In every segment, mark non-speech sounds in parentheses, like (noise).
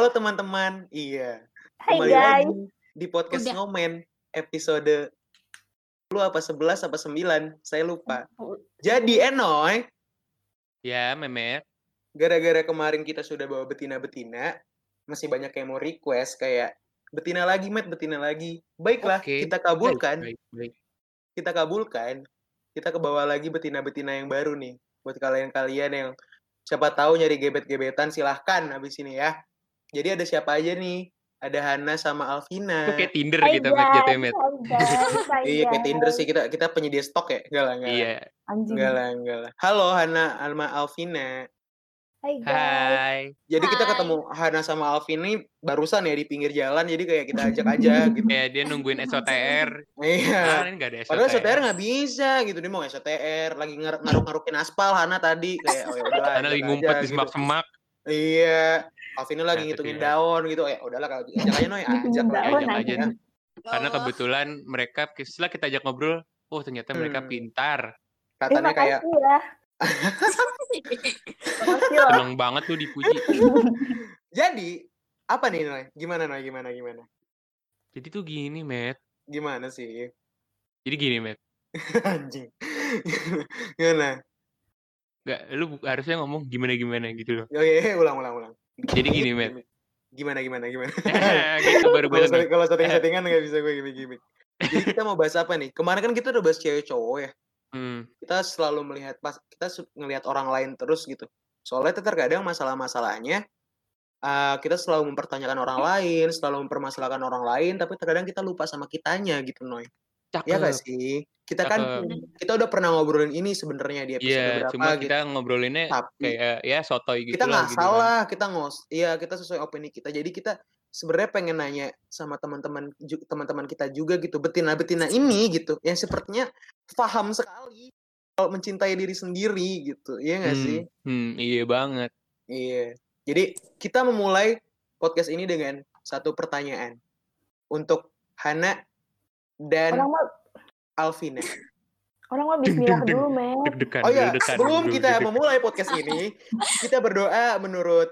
Halo teman-teman, iya. Hai Kembali guys. lagi di podcast Udah. Ngomen episode 10 apa 11 apa 9, saya lupa. Jadi Enoy, Ya, Memet. gara-gara kemarin kita sudah bawa betina-betina, masih banyak yang mau request kayak betina lagi, Met, betina lagi. Baiklah, Oke. kita kabulkan, Baik, baik, baik. kita kabulkan. Kita kebawa lagi betina-betina yang baru nih. Buat kalian-kalian yang siapa tahu nyari gebet-gebetan silahkan habis ini ya. Jadi ada siapa aja nih? Ada Hana sama Alvina. Itu kayak Tinder kita, gitu guys, (laughs) hai Iya kayak. Tinder sih kita kita penyedia stok ya, enggak lah enggak. lah. Iya. Enggak lah enggak lah. Halo Hana sama Alvina. Hai guys. Hai. Jadi kita Hai. ketemu Hana sama Alvin ini barusan ya di pinggir jalan jadi kayak kita ajak (laughs) aja gitu. Kayak dia nungguin SOTR. Iya. ini nggak ada SOTR. Padahal SOTR nggak bisa gitu dia mau SOTR lagi ngar- ngaruk-ngarukin aspal Hana tadi kayak oh ya udah Karena lagi ngumpet di semak-semak. Iya. Alvin lagi Nah, ngitungin ya. daun gitu. Ya udahlah kalau ajak aja noy, ajak lah. Daun ajak aja. aja. Karena Oh, kebetulan mereka, setelah kita ajak ngobrol, oh ternyata mereka Hmm. pintar. Katanya kayak ya. (laughs) Seneng banget tuh dipuji. (laughs) jadi apa nih Noy? Gimana Noy? Gimana gimana? Jadi tuh gini, Met. Gimana sih? Jadi gini, Met. (laughs) Anjing. gimana? Gak, lu harusnya ngomong gimana-gimana gitu loh. Oh iya, iya, ulang ulang ulang. Jadi gini, Met. Gimana gimana gimana? (laughs) gitu baru gue kalau setting-settingan nggak bisa gue gimmick-gimmick. Jadi kita mau bahas apa nih? Kemarin kan kita udah bahas cewek cowok ya. Hmm. Kita selalu melihat pas kita ngelihat orang lain terus gitu. Soalnya terkadang masalah-masalahnya eh, kita selalu mempertanyakan orang lain, selalu mempermasalahkan orang lain, tapi terkadang kita lupa sama kitanya gitu, Noy. Cakep. Iya gak sih? Kita kan Cakep. kita udah pernah ngobrolin ini sebenarnya di episode Iya, berapa cuma gitu. kita ngobrolinnya Tapi kayak ya sotoy gitu kita lah, nggak gitu kan. salah, kita ngos, iya kita sesuai opini kita. Jadi kita sebenarnya pengen nanya sama teman-teman teman-teman kita juga gitu, betina-betina ini gitu, yang sepertinya paham sekali kalau mencintai diri sendiri gitu, iya nggak Hmm, sih? hmm, iya banget. Iya. Jadi kita memulai podcast ini dengan satu pertanyaan untuk Hana dan Orang mau Alvina. orang mau bismillah dulu, men. Oh ya, deg-degan, sebelum kita memulai podcast ini, kita berdoa menurut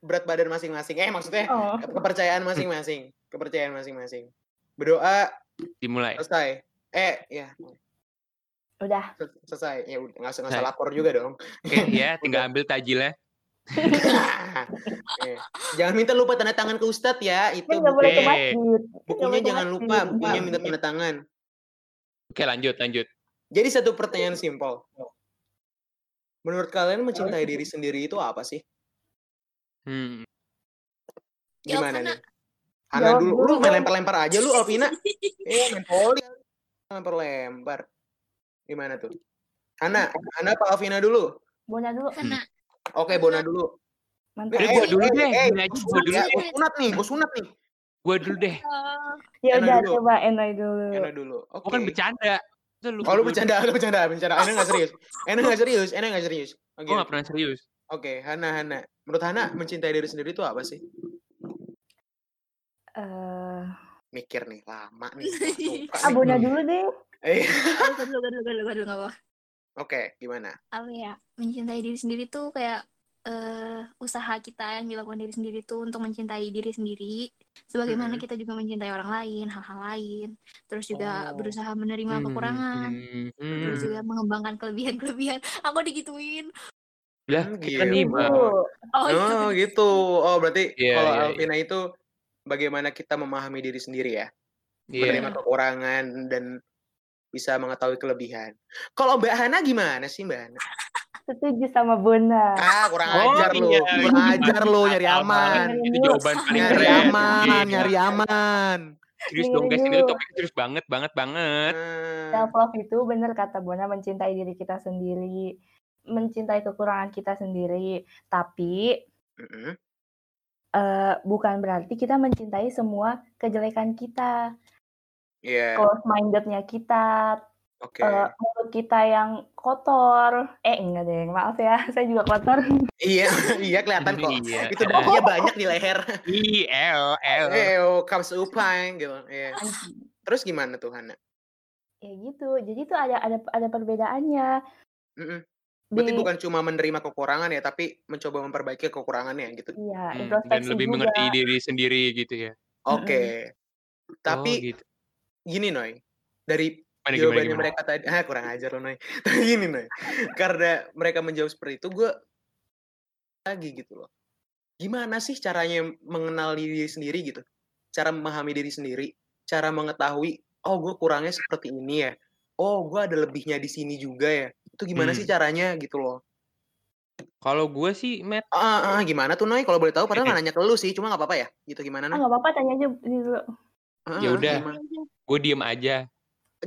berat badan masing-masing. Eh, maksudnya Oh. kepercayaan masing-masing. Kepercayaan masing-masing. Berdoa dimulai. selesai. Eh, ya, Udah. sel- selesai. Ya udah, nggak usah nggak usah lapor juga dong. Oke, ya (laughs) tinggal ambil tajilnya. Jangan minta lupa tanda tangan ke Ustadz ya. Itu nggak boleh ke masjid. Bukunya jangan lupa. Bukunya minta tanda tangan. Oke, lanjut, lanjut. Jadi satu pertanyaan simpel. Menurut kalian mencintai diri sendiri itu apa sih? Hmm. Gimana nih? Hana dulu. Lu main lempar-lempar aja lu, Alvina. (laughs) Eh, main poli. Lempar-lempar. Gimana tuh? Hana, Hana apa Alvina dulu? Bona dulu. Kena. Oke, Bona dulu. Mantap. Eh, gua dulu eh, deh. eh, Gini aja, gua gua dulu ya, deh. gua sunat nih, gua sunat nih. Gua dulu deh. Oh, Ya udah dulu. coba Enoy dulu. Hana dulu. Oke. Gua kan bercanda. Oh, lu dulu? bercanda, lu bercanda, bercanda. Ena nggak serius. Ena nggak serius, Ena nggak serius. Oke. Gua gak pernah serius. Oke, Hana, Hana. Menurut Hana, mencintai diri sendiri itu apa sih? Eh, Mikir nih, lama nih. (laughs) Suka ah dulu deh. Eh, Gua dulu, gua dulu, gua dulu, gua dulu, apa. Oke, gimana? Apa ya? Mencintai diri sendiri tuh kayak eh usaha kita yang dilakukan diri sendiri tuh untuk mencintai diri sendiri. Sebagaimana Mm-mm. kita juga mencintai orang lain, hal-hal lain. Terus juga Oh. berusaha menerima Hmm, kekurangan. hmm, hmm. Terus juga mengembangkan kelebihan-kelebihan. (laughs) Aku digituin. Lah, Hmm, kita gitu. nih, Ibu. Bang. Oh, iya. Oh, gitu. Oh, berarti Iya, kalau iya, Alvina itu bagaimana kita memahami diri sendiri ya? Iya. Menerima kekurangan dan bisa mengetahui kelebihan. Kalau Mbak Hana gimana sih, Mbak Hana? Setuju sama Bona. Ah, kurang Oh, ajar lu. iya, Kurang iya. ajar lu nyari Sama. aman. Itu jawaban paling Nyari keren. aman, Iya. nyari aman. Serius dong guys, ini topik serius banget, banget, banget. Hmm. Self love itu benar kata Bona mencintai diri kita sendiri, mencintai kekurangan kita sendiri. Tapi Mm-mm. eh, bukan berarti kita mencintai semua kejelekan kita, Iya, close mindednya kita, oke. eh, mulut kita yang kotor. Eh enggak deh, maaf ya, (laughs) saya juga kotor. Iya, (laughs) iya kelihatan kok. Iya. Itu dahinya banyak di leher. I L L. Eh, oh, comes upang gitu. Iya. Terus gimana tuh Hana? ya gitu. Jadi tuh ada ada ada perbedaannya. Mm-mm. Berarti Di- bukan cuma menerima kekurangan ya, tapi mencoba memperbaiki kekurangannya gitu. Iya, Hmm, dan lebih juga. mengerti diri sendiri gitu ya. Oke. Tapi oh, gitu. Gini Noy, dari Gimana, jawabannya gimana? mereka tadi, ah kurang ajar lo Noy. (laughs) Tapi gini Noy, karena mereka menjawab seperti itu, gue lagi gitu loh. Gimana sih caranya mengenal diri sendiri gitu? Cara memahami diri sendiri, cara mengetahui, oh gue kurangnya seperti ini ya. Oh gue ada lebihnya di sini juga ya. Itu gimana sih Hmm. caranya gitu loh? Kalau gue sih, Matt, Ah, ah, gimana tuh Noy? Kalau boleh tahu, padahal nggak nanya ke lu sih, cuma nggak apa-apa ya. Gitu gimana Ah Noy? nggak apa-apa tanya aja dulu. Ya ah, udah. gue diem aja.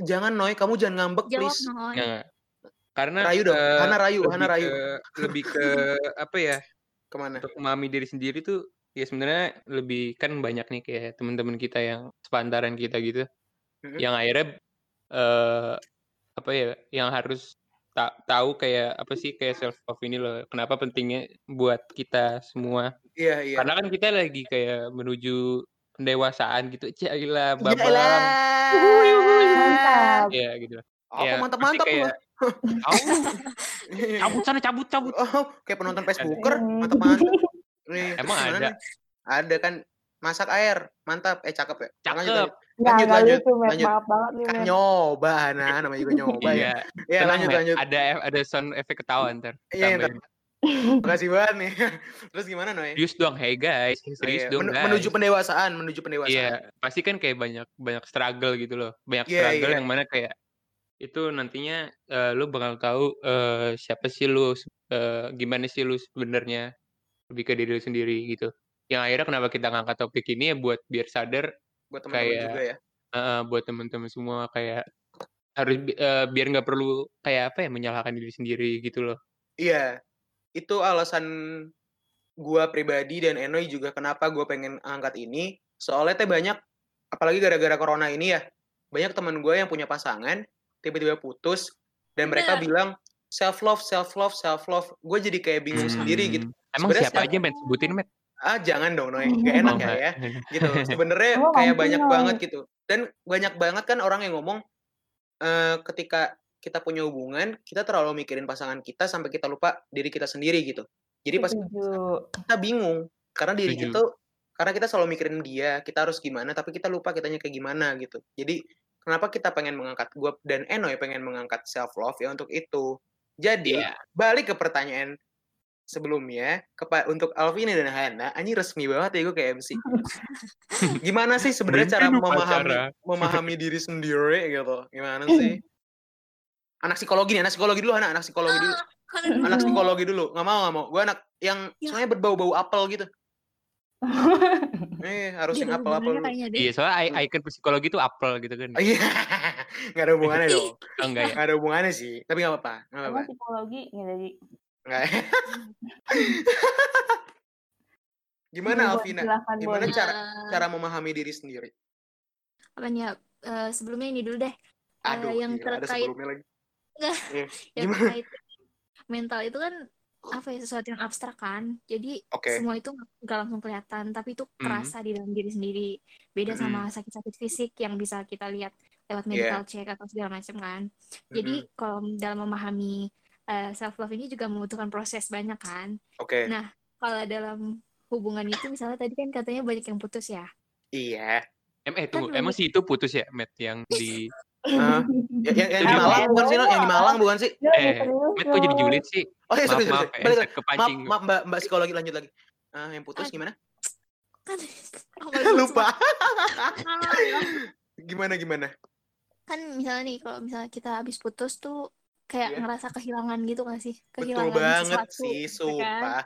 Jangan Noy, kamu jangan ngambek Jawab please. Noy. Nggak. Karena Rayu dong, eh, Hana Rayu, lebih Hana Rayu. ke- (laughs) lebih ke apa ya? Ke mana? Untuk memahami diri sendiri tuh ya sebenarnya lebih kan banyak nih kayak teman-teman kita yang sepantaran kita gitu, Mm-mm. yang akhirnya eh apa ya? Yang harus ta- tahu kayak apa sih kayak self love ini loh. Kenapa pentingnya buat kita semua? Iya, iya. Karena kan kita lagi kayak menuju pendewasaan gitu. Cailah, Ya babang. elah. Mantap. Ya gitu. Apa Ya, mantap-mantap kayak, "Au, (laughs) cabut sana, cabut, cabut. Oh, kayak penonton Facebooker, mantap-mantap. Nih, (laughs) Emang ada? nih? Ada kan masak air, mantap. Eh cakep ya. Cakep. Lanjut, lanjut. Nggak, Lanjut, nggak lanjut. Maaf banget nih, Kan nyoba, nah namanya juga nyoba ya. Iya. Ya Tenang, lanjut, lanjut. Ada ada sound efek ketawa ntar. Iya, ntar. Makasih banget nih. (laughs) Terus gimana, Noy? Serius dong, hey guys, Oh, serius iya. dong Men- guys. menuju pendewasaan, menuju pendewasaan. Iya, pasti kan kayak banyak banyak struggle gitu loh. Banyak Iya, struggle iya. yang mana kayak itu nantinya eh, lu bakal tahu eh, siapa sih lu, eh, gimana sih lu sebenarnya lebih ke diri lu sendiri gitu. Yang akhirnya kenapa kita ngangkat topik ini ya buat biar sadar Buat teman-teman kayak juga ya. eh, buat teman-teman semua kayak harus eh, biar nggak perlu kayak apa ya menyalahkan diri sendiri gitu loh. Iya, itu alasan gua pribadi dan Enoy juga kenapa gua pengen angkat ini. Soalnya teh banyak, apalagi gara-gara corona ini ya, banyak teman gue yang punya pasangan tiba-tiba putus dan mereka Bener. bilang self love, self love, self love. Gue jadi kayak bingung sendiri gitu. Hmm, Emang Sebenarnya siapa aja Matt sebutin Matt? Ah jangan dong Noy, (laughs) gak enak Oh, ya ya. Gitu. (laughs) Sebenarnya Oh, kayak banyak banget gitu. Dan banyak banget kan orang yang ngomong eh, ketika kita punya hubungan, kita terlalu mikirin pasangan kita sampai kita lupa diri kita sendiri gitu. Jadi pas kita bingung karena diri Setuju. kita karena kita selalu mikirin dia kita harus gimana tapi kita lupa kitanya kayak gimana gitu. Jadi kenapa kita pengen mengangkat gue dan Enoy pengen mengangkat self love ya untuk itu? Jadi Iya. balik ke pertanyaan sebelumnya kepa- untuk Alvini dan Hana ini resmi banget ya gue kayak MC (laughs) gimana sih sebenarnya cara memahami memahami diri sendiri gitu. Gimana sih (laughs) anak psikologi nih anak psikologi dulu Hana anak psikologi dulu. Aduh. anak psikologi dulu nggak mau nggak mau. Gue anak yang Ya. soalnya berbau-bau apel gitu. Eh harus yang ada apel-apel. Iya, soalnya i- icon psikologi itu apel gitu kan. iya. (laughs) Nggak ada hubungannya dong. Oh, enggak ya? nggak ada hubungannya sih. Tapi nggak apa-apa nggak apa-apa. psikologi nggak jadi? Nggak. (laughs) Gimana Alvina? gimana cara Eh, cara memahami diri sendiri? Apa nih ya? Eh, sebelumnya ini dulu deh. Eh, aduh yang gila, ada terkait sebelumnya lagi Nggak. Iya. (laughs) yang Gimana? terkait mental itu kan apa ya sesuatu yang abstrak kan. Jadi Oke. semua itu nggak langsung kelihatan, tapi itu kerasa di dalam diri sendiri. Beda sama sakit-sakit fisik yang bisa kita lihat lewat Iya. medical check atau segala macam kan. Jadi kalau dalam memahami self love ini juga membutuhkan proses banyak kan. oke Nah, kalau dalam hubungan itu misalnya tadi kan katanya banyak yang putus ya. iya Em, eh, tunggu, Kan emang sih itu putus ya, Matt, yang di... Ya- yang, yang di? Malang bukan sih yang di Malang bukan sih Ya, Eh, Matt kok jadi dong. julid sih? oh iya Maaf, sorry sorry, maaf, sorry. balik maaf kepancing. maaf mbak mbak psikologi lanjut lagi ah yang putus gimana Kan (laughs) lupa gimana gimana kan misalnya nih kalau misalnya kita habis putus tuh kayak Iya. ngerasa kehilangan gitu gak sih betul kehilangan banget sesuatu sih ya kan? sumpah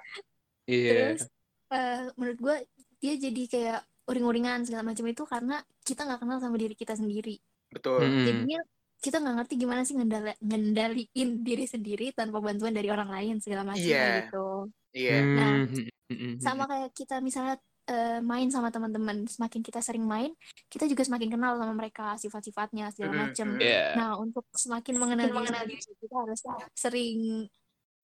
Iya. terus eh, menurut gue dia jadi kayak uring-uringan segala macam itu karena kita nggak kenal sama diri kita sendiri betul jadinya kita nggak ngerti gimana sih ngendali ngendaliin diri sendiri tanpa bantuan dari orang lain segala macam Iya. kayak gitu iya Nah, Hmm, hmm, hmm, hmm. sama kayak kita misalnya eh, main sama teman-teman semakin kita sering main kita juga semakin kenal sama mereka sifat-sifatnya segala macam. Iya. nah untuk semakin mengenal diri sendiri, kita harus sering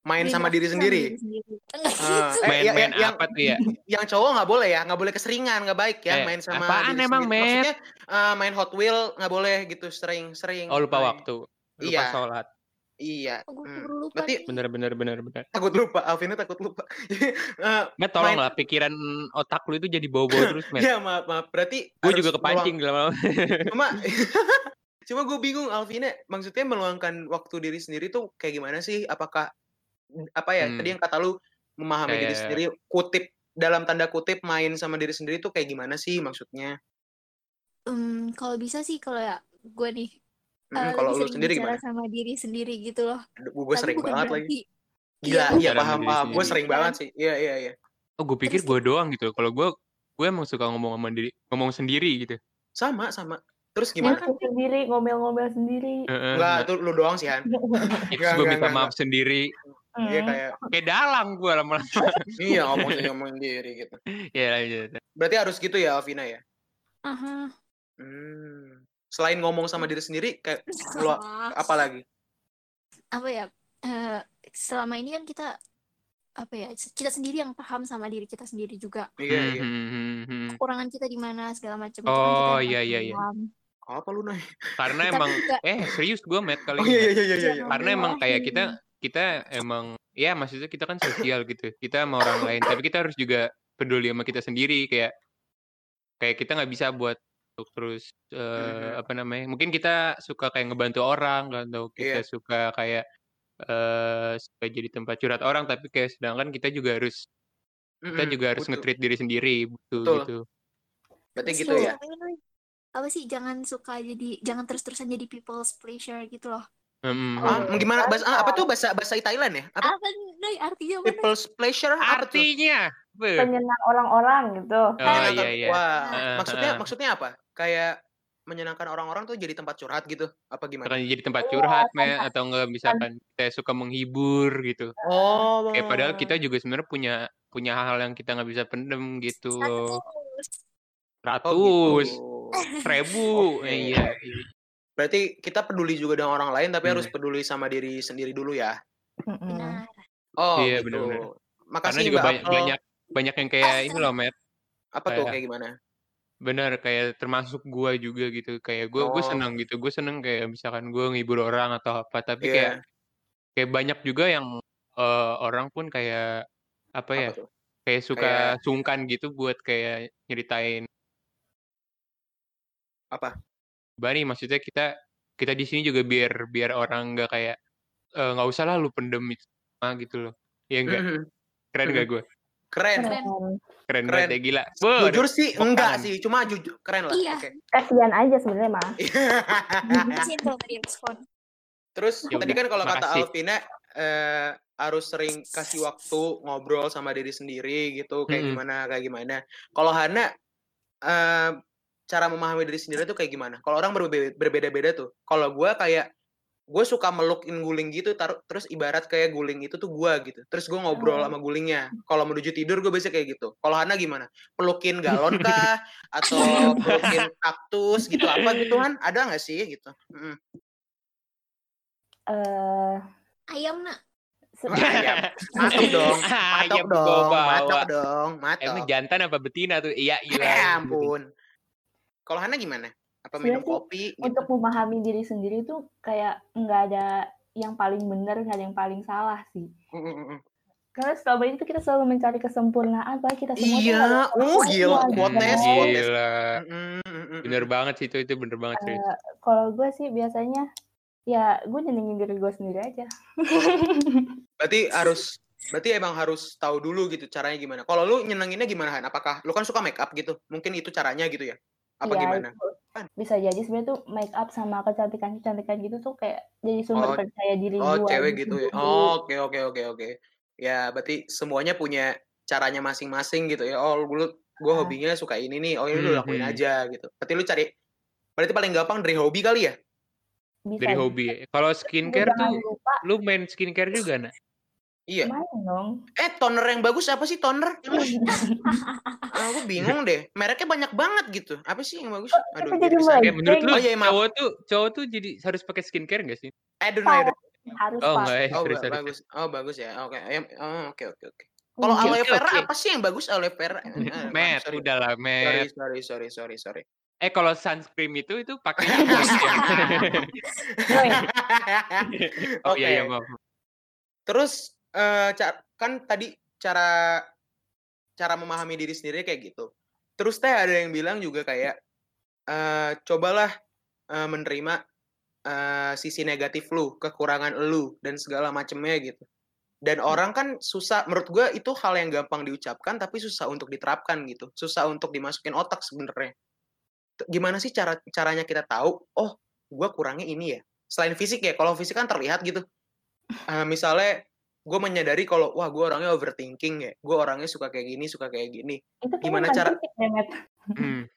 main sama diri sendiri Ah, gitu. (laughs) eh, Main, ya- main ya- yang- apa tuh ya? (laughs) yang cowok nggak boleh ya nggak boleh keseringan nggak baik ya Eh, main sama apaan diri emang, sendiri. Matt? maksudnya eh, main Hot Wheel nggak boleh gitu sering-sering Oh, lupa main. waktu. Lupa Iya. sholat. Iya. Oh, gue hmm. lupa Berarti. Bener bener bener bener. takut lupa. Alvina takut lupa. (laughs) Eh, Nggak tolong main- lah pikiran otak lu itu jadi bau-bau terus, men. Ya maaf maaf. Berarti Gue juga kepancing lama-lama. meluang- Cuma cuma gue bingung Alvina. Maksudnya meluangkan waktu diri sendiri tuh kayak gimana sih? Apakah apa ya? Hmm. Tadi yang kata lu memahami diri Kayak- sendiri. Kutip dalam tanda kutip main sama diri sendiri tuh kayak gimana sih maksudnya? Hmm, kalau bisa sih kalau ya gue nih Hmm, eh, kalau lu sering sendiri gimana? sama diri sendiri gitu loh. Gue sering banget lagi. Gila, Iya, iya paham paham. Gue sering banget sih. Iya iya iya. Oh, gue pikir gue doang gitu. Kalau gue gue emang suka ngomong sama diri, ngomong sendiri gitu. Sama sama. Terus gimana? Ngomel sendiri, ngomel-ngomel sendiri. Heeh. Enggak, itu lu doang sih Han. (laughs) Gue minta maaf sendiri. Iya Hmm. kayak Kayak dalang gue lama-lama. iya ngomong ngomong sendiri gitu. ya lanjut. Berarti harus gitu ya Alvina ya. aha. Hmm. Selain ngomong sama diri sendiri kayak (laughs) lu apa lagi? apa ya eh, selama ini kan kita apa ya kita sendiri yang paham sama diri kita sendiri juga Iya iya. hmm, hmm, hmm. kekurangan kita di mana segala macam itu kan Oh, iya, iya, iya. Apa lu nih? Karena emang juga eh serius gue met kali Oh ini. iya Met. iya iya iya. iya. Karena emang kayak kita kita emang ya maksudnya kita kan sosial gitu. Kita sama orang lain, tapi kita harus juga peduli sama kita sendiri kayak kayak kita nggak bisa buat untuk terus Mhm. apa namanya? Mungkin kita suka kayak ngebantu orang kan atau kita Iya. suka kayak eh suka jadi tempat curhat orang tapi kayak sedangkan kita juga harus kita Mm-mm, juga harus nge-treat diri sendiri butuh Betul. gitu. Berarti Terus gitu ya. apa sih jangan suka jadi jangan terus-terusan jadi people's pleasure gitu loh Hmm, Ah, Oh, gimana bahasa ah, apa tuh bahasa bahasa Thailand ya? Apa? apa nih artinya apa People's pleasure? Artinya, be. Penyenang orang-orang gitu. Oh iya iya. Wah, Heeh, maksudnya heeh. maksudnya apa? Kayak menyenangkan orang-orang tuh jadi tempat curhat gitu? Apa gimana? Misalkan jadi tempat Iya, curhat, me, tempat- atau enggak misalkan kita suka menghibur gitu. Oh, Kayak padahal kita juga sebenarnya punya punya hal-hal yang kita nggak bisa pendem gitu. Status. Ratus, Oh, gitu. seribu, Oke. eh, iya. Iya. Berarti kita peduli juga dengan orang lain, tapi Hmm. harus peduli sama diri sendiri dulu ya. Benar Oh, Iya, gitu. Karena Makasih juga Mbak banyak, banyak banyak yang kayak ini loh, Matt. Apa tuh kayak- kayak gimana? Bener kayak termasuk gua juga gitu. Kayak gua gue Oh. seneng gitu. Gue seneng kayak misalkan gua ngibur orang atau apa, tapi Iya. kayak kayak banyak juga yang eh, orang pun kayak apa ya? Apa tuh? Kayak suka Kayak- sungkan gitu buat kayak nyeritain Apa? Bani maksudnya kita kita di sini juga biar biar orang nggak kayak "Eh, nggak usah lah lu pendem itu semua," gitu loh. Iya enggak? Keren gak gue? Keren. Keren. Keren. Keren, ya gila. Ada Jujur sih tepuk enggak sih, cuma jujur keren lah. Iya. Oke. Kasian aja sebenarnya mah. Respon Terus Ya tadi kan kalau kata. Alvina eh, harus sering kasih waktu ngobrol sama diri sendiri gitu, kayak Mm-mm. gimana, kayak gimana. Kalau Hana eh, cara memahami diri sendiri tuh kayak gimana? Kalau orang berbe- berbeda-beda tuh. Kalau gua kayak gue suka melukin guling gitu, taruh terus ibarat kayak guling itu tuh gua gitu. Terus gue ngobrol Oh. sama gulingnya. Kalau menuju tidur gue biasanya kayak gitu. Kalau Hana gimana? Pelukin galon kah? (laughs) Atau pelukin kaktus gitu? Apa gitu kan? Ada nggak sih gitu? Mm-mm. Eh, ayam nak Ayam. Matok dong. (laughs) Matok Ayam dong, matok dong, matok. Emang jantan apa betina tuh? Iya, iya. (laughs) Ya ampun. Kalau Hana gimana? Apa minum Sebenarnya sih kopi gitu? untuk memahami diri sendiri tuh kayak nggak ada yang paling benar, nggak ada yang paling salah sih. Karena selama ini tuh kita selalu mencari kesempurnaan, padahal kita semua Iya, oh gila, quotes, gitu. quotes. Gila. Mm. Bener banget sih itu, itu bener banget sih. Eh, kalau gue sih biasanya ya gue nyenengin diri gue sendiri aja. (laughs) Berarti (laughs) harus berarti emang harus tahu dulu gitu caranya gimana. Kalau lu nyenenginnya gimana Han? Apakah lu kan suka make up gitu? Mungkin itu caranya gitu ya? Apa Iya, gimana? itu bisa jadi sebenarnya tuh make up sama kecantikan-kecantikan gitu tuh kayak jadi sumber Oh, percaya diri Oh, gue cewek gitu ya. Oh, Oke, oke, oke, oke. Ya, berarti semuanya punya caranya masing-masing gitu ya. Oh, dulu gue Nah. hobinya suka ini nih. Oh, ini lu lakuin Mhm. aja gitu. Berarti lu cari Berarti paling gampang dari hobi kali ya? Bisa Dari jadi. hobi ya. Kalau skincare tuh, lupa lu main skincare juga, nak? Iya. main dong. Eh, toner yang bagus apa sih toner? (laughs) Aku bingung deh. Mereknya banyak banget gitu. Apa sih yang bagus? Aduh, kita jadi bisa. menurut lu Oh, iya, maaf. cowok tuh cowok tuh jadi harus pakai skincare gak sih? I don't know. Harus Oh enggak ya, Oh, sorry, sorry. bagus. Oh, bagus ya. Oke. Em- Oh, oke, oke, oke. Kalau Iya. aloe vera oke. apa sih yang bagus aloe vera? Eh, (laughs) maaf, Matt, sorry. udahlah, Sorry, Matt. sorry, sorry, sorry, sorry. Eh kalau sunscreen itu itu pakainya (laughs) apa ya? Oh iya iya Oke. maaf. Terus eh, ca- kan tadi cara cara memahami diri sendiri kayak gitu. Terus teh ada yang bilang juga kayak eh cobalah eh, menerima eh, sisi negatif lu, kekurangan lu dan segala macemnya gitu. Dan orang kan susah, menurut gue itu hal yang gampang diucapkan tapi susah untuk diterapkan gitu, susah untuk dimasukin otak sebenarnya. Gimana sih cara caranya kita tahu? Oh, gue kurangnya ini ya. Selain fisik ya, kalau fisik kan terlihat gitu. Eh, misalnya gue menyadari kalau wah gue orangnya overthinking ya, gue orangnya suka kayak gini, suka kayak gini. itu kan Gimana cara-. Hmm. (laughs)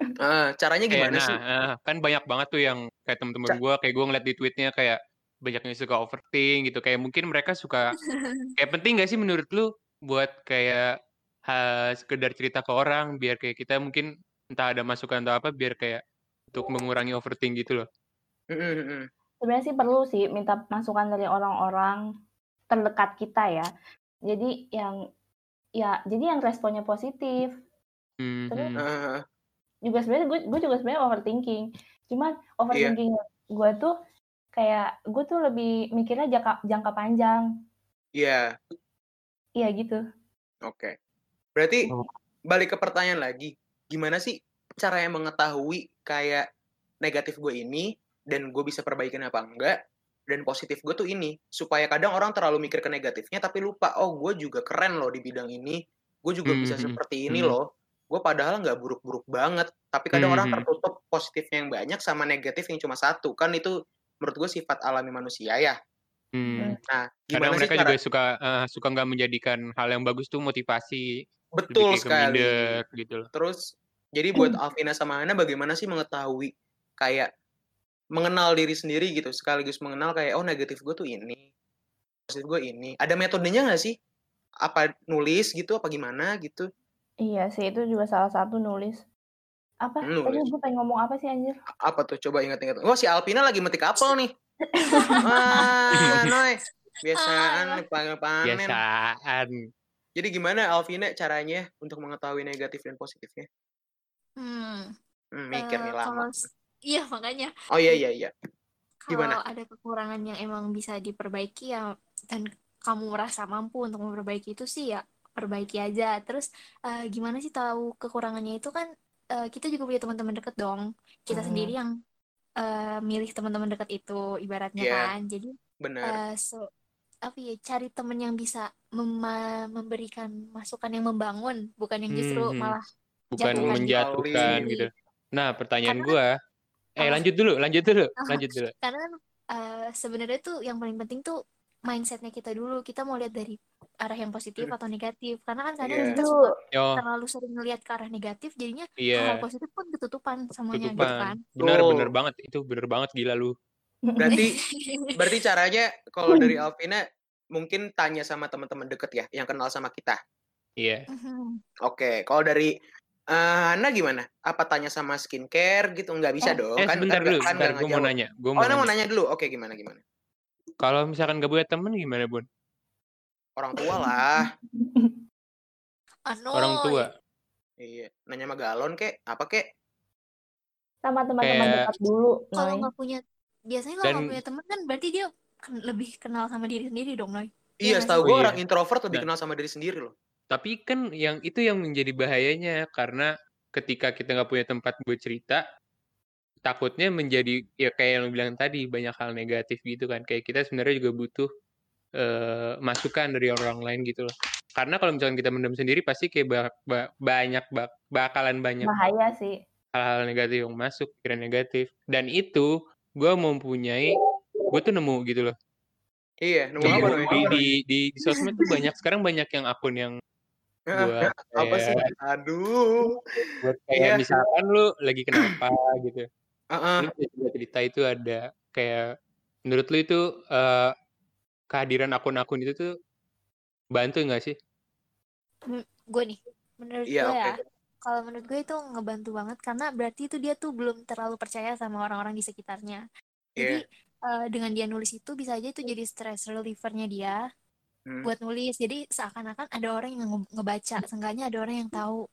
Eh, caranya Kayak gimana nah, sih? eh, kan banyak banget tuh yang kayak temen-temen Ca- gue kayak gue ngeliat di tweetnya kayak banyak yang suka overthink gitu kayak mungkin mereka suka (laughs) kayak penting gak sih menurut lu buat kayak ha, sekedar cerita ke orang biar kayak kita mungkin entah ada masukan atau apa biar kayak untuk mengurangi overthink gitu loh. Mm, mm, mm. Sebenarnya sih perlu sih minta masukan dari orang-orang terdekat kita ya. Jadi yang ya jadi yang responnya positif. Hmm, Terus- hmm. Juga sebenarnya gue gue juga sebenarnya overthinking. Cuman overthinking gue tuh kayak gue tuh lebih mikirnya jangka jangka panjang. Iya, Iya gitu. oke. Berarti Oh. balik ke pertanyaan lagi, gimana sih caranya mengetahui kayak negatif gue ini dan gue bisa perbaikin apa enggak dan positif gue tuh ini supaya kadang orang terlalu mikir ke negatifnya tapi lupa oh gue juga keren loh di bidang ini gue juga bisa Hmm, seperti ini hmm. loh gue padahal nggak buruk-buruk banget tapi kadang Hmm, orang hmm. tertutup positifnya yang banyak sama negatif yang cuma satu kan itu menurut gue sifat alami manusia ya Hmm. nah gimana sih mereka cara juga suka eh, suka nggak menjadikan hal yang bagus tuh motivasi betul sekali minder gitu loh. Terus jadi buat Alvina sama Ana bagaimana sih mengetahui kayak mengenal diri sendiri gitu sekaligus mengenal kayak oh negatif gue tuh ini positif gue ini. Ada metodenya nggak sih? Apa nulis gitu apa gimana gitu? Iya sih itu juga salah satu nulis. Apa? Hmm, Tadi nulis. gue pengen ngomong apa sih anjir? apa tuh? Coba ingat-ingat. Wah si Alvina lagi metik apel nih? (laughs) Wah noy. Biasaan panggil panen. Biasaan. jadi gimana Alvina caranya untuk mengetahui negatif dan positifnya? Hmm, hmm, mikir nih eh, lama iya makanya oh iya iya iya Gimana? kalau ada kekurangan yang emang bisa diperbaiki ya dan kamu merasa mampu untuk memperbaiki itu sih ya perbaiki aja. Terus eh, gimana sih tahu kekurangannya itu kan eh, kita juga punya teman-teman deket dong. Kita Hmm. sendiri yang eh, milih teman-teman deket itu ibaratnya Iya. kan. Jadi benar eh, so apa ya cari temen yang bisa mema- memberikan masukan yang membangun bukan yang justru Hmm, malah Bukan Jatuhkan menjatuhkan gitu. Nah, pertanyaan Karena- gua eh Apa? lanjut dulu, lanjut dulu, Ah. lanjut dulu. karena kan eh, sebenarnya tuh yang paling penting tuh mindsetnya kita dulu kita mau lihat dari arah yang positif atau negatif karena kan kadang Iya. kita Itu suka Yo, terlalu sering ngelihat ke arah negatif jadinya hal iya, positif pun ketutupan semuanya gitu kan Benar, Betul. benar banget. Itu bener banget gila lu. berarti (laughs) berarti caranya kalau dari Alvina mungkin tanya sama teman-teman deket ya yang kenal sama kita Iya. Mhm. Oke, kalau dari eh, Hana gimana? Apa tanya sama skincare gitu? Nggak bisa Eh, dong. Eh, kan sebentar dulu, kan sebentar. Gue mau ngejawab. nanya, gue Oh, mau Ana mau nanya. nanya dulu. Oke, gimana gimana? Kalau misalkan gak punya temen gimana, Bun? Orang tua lah. Anu, Orang tua. iya, nanya sama galon kek, apa kek? sama teman-teman Kayak- dekat dulu, kalau nggak punya biasanya kalau Dan- nggak punya teman kan berarti dia lebih kenal sama diri sendiri dong Noy Iya, Iya setahu gue Oh, iya. orang introvert lebih Nah. kenal sama diri sendiri loh. Tapi kan yang itu yang menjadi bahayanya karena ketika kita nggak punya tempat buat cerita, takutnya menjadi ya kayak yang bilang tadi banyak hal negatif gitu kan. Kayak kita sebenarnya juga butuh eh, masukan dari orang lain gitu loh. Karena kalau misalkan kita mendem sendiri pasti kayak ba- ba- banyak bak- bakalan banyak Bahaya sih. hal-hal negatif yang masuk, pikiran negatif. Dan itu gue mempunyai, gue tuh nemu gitu loh. Iya, nemu Di, apa di, di, di, di sosmed tuh banyak sekarang banyak yang akun yang buat (laughs) apa sih? Aduh. buat kayak Iya. misalkan lu lagi kenapa (clears throat) gitu lu bisa cerita itu ada kayak menurut lu itu eh, kehadiran akun-akun itu tuh bantu nggak sih gue nih menurut Iya, gue oke. ya kalau menurut gue itu ngebantu banget karena berarti itu dia tuh belum terlalu percaya sama orang-orang di sekitarnya jadi eh, dengan dia nulis itu bisa aja itu jadi stress relievernya dia Hmm. buat nulis jadi seakan-akan ada orang yang nge- ngebaca seenggaknya ada orang yang tahu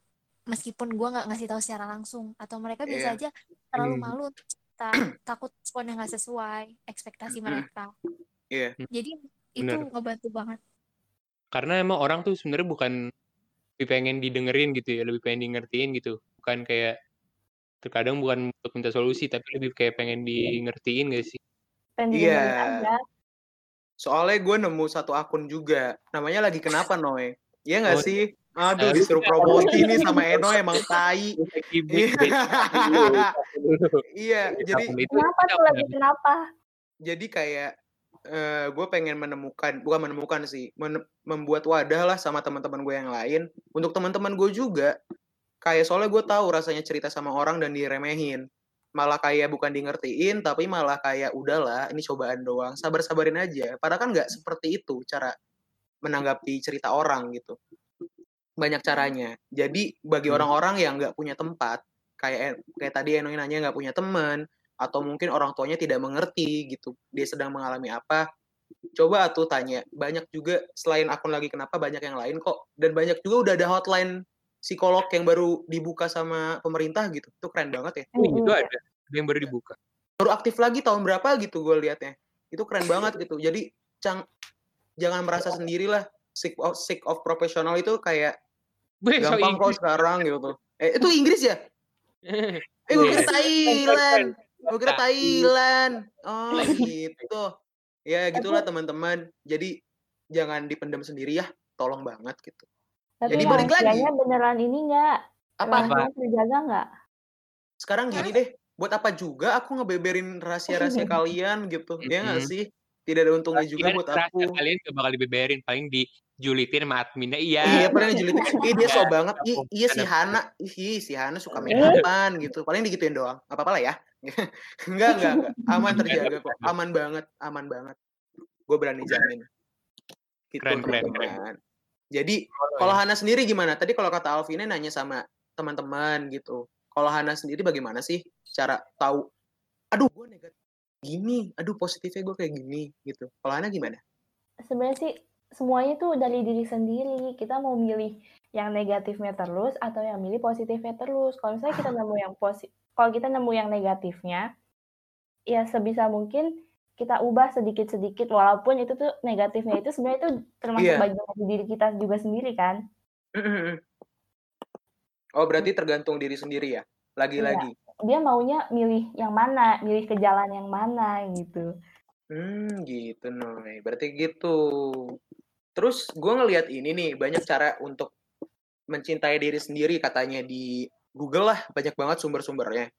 meskipun gue nggak ngasih tahu secara langsung atau mereka biasa Iya. aja terlalu Hmm. malu untuk cerita, (clears throat) takut responnya nggak sesuai ekspektasi Mm-mm. mereka Iya. jadi itu Bener. ngebantu banget Karena emang orang tuh sebenarnya bukan lebih pengen didengerin gitu ya, lebih pengen di ngertiin gitu. Bukan kayak terkadang bukan untuk minta solusi, tapi lebih kayak pengen di ngertiin gak sih? Pengen Iya. didengerin aja. Soalnya gue nemu satu akun juga. Namanya lagi kenapa Noe? Iya nggak Oh, sih? Aduh eh, disuruh promosi nih sama Eno emang tai. Iya, jadi Kenapa tuh lagi kenapa? jadi kayak eh gue pengen menemukan bukan menemukan sih men- membuat wadah lah sama teman-teman gue yang lain untuk teman-teman gue juga kayak soalnya gue tahu rasanya cerita sama orang dan diremehin malah kayak bukan di ngertiin tapi malah kayak udahlah ini cobaan doang sabar-sabarin aja. Padahal kan nggak seperti itu cara menanggapi cerita orang gitu. Banyak caranya. Jadi bagi Hmm. orang-orang yang nggak punya tempat kayak kayak tadi Eno nanya nggak punya teman atau mungkin orang tuanya tidak mengerti gitu dia sedang mengalami apa coba tuh tanya. Banyak juga selain akun lagi kenapa? Banyak yang lain kok. Dan banyak juga udah ada hotline psikolog yang baru dibuka sama pemerintah gitu. Itu keren banget ya. Oh, itu ada. Ada yang baru dibuka. baru aktif lagi tahun berapa gitu gue liatnya. Itu keren banget gitu. Jadi cang jangan merasa sendirilah. Sick of, sick of profesional itu kayak so gampang kok sekarang gitu. Eh itu Inggris ya? (laughs) Eh gue kira Iya. Thailand. Gue kira. Thailand. Oh gitu. Ya gitulah teman-teman. Jadi jangan dipendam sendiri ya. Tolong banget gitu Tapi Jadi balik lagi. beneran ini nggak? apa Rahasianya terjaga nggak? sekarang gini deh buat apa juga aku ngebeberin rahasia-rahasia (laughs) kalian gitu ya nggak sih tidak ada untungnya juga buat aku Kalian gak bakal dibeberin, paling dijulitin sama adminnya. Iya. Iya, paling ngejulitin. (laughs) Ih, dia so Iya, banget. Iya si Hana. Ih, si Hana suka make upan gitu. Paling digituin doang. Apa apa lah ya. (laughs) enggak, enggak, enggak. Aman terjaga kok. Aman banget, aman banget. Gue berani jamin. Gitu, Keren, keren, teman-teman. Jadi, kalau Hana sendiri gimana? Tadi kalau kata Alvina nanya sama teman-teman gitu. Kalau Hana sendiri bagaimana sih cara tahu? Aduh, gue negatif gini. Aduh, positifnya gue kayak gini gitu. Kalau Hana gimana? Sebenarnya sih semuanya tuh dari diri sendiri. Kita mau milih yang negatifnya terus atau yang milih positifnya terus. Kalau misalnya kita nemu yang posi kalau kita nemu yang negatifnya, ya sebisa mungkin kita ubah sedikit-sedikit walaupun itu tuh negatifnya itu sebenarnya itu termasuk Iya. bagian dari diri kita juga sendiri kan. Oh, berarti tergantung diri sendiri ya? Lagi-lagi. Dia maunya milih yang mana, milih ke jalan yang mana gitu. Hmm, gitu Noy. Berarti gitu. Terus gue ngelihat ini nih banyak cara untuk mencintai diri sendiri katanya di Google lah banyak banget sumber-sumbernya.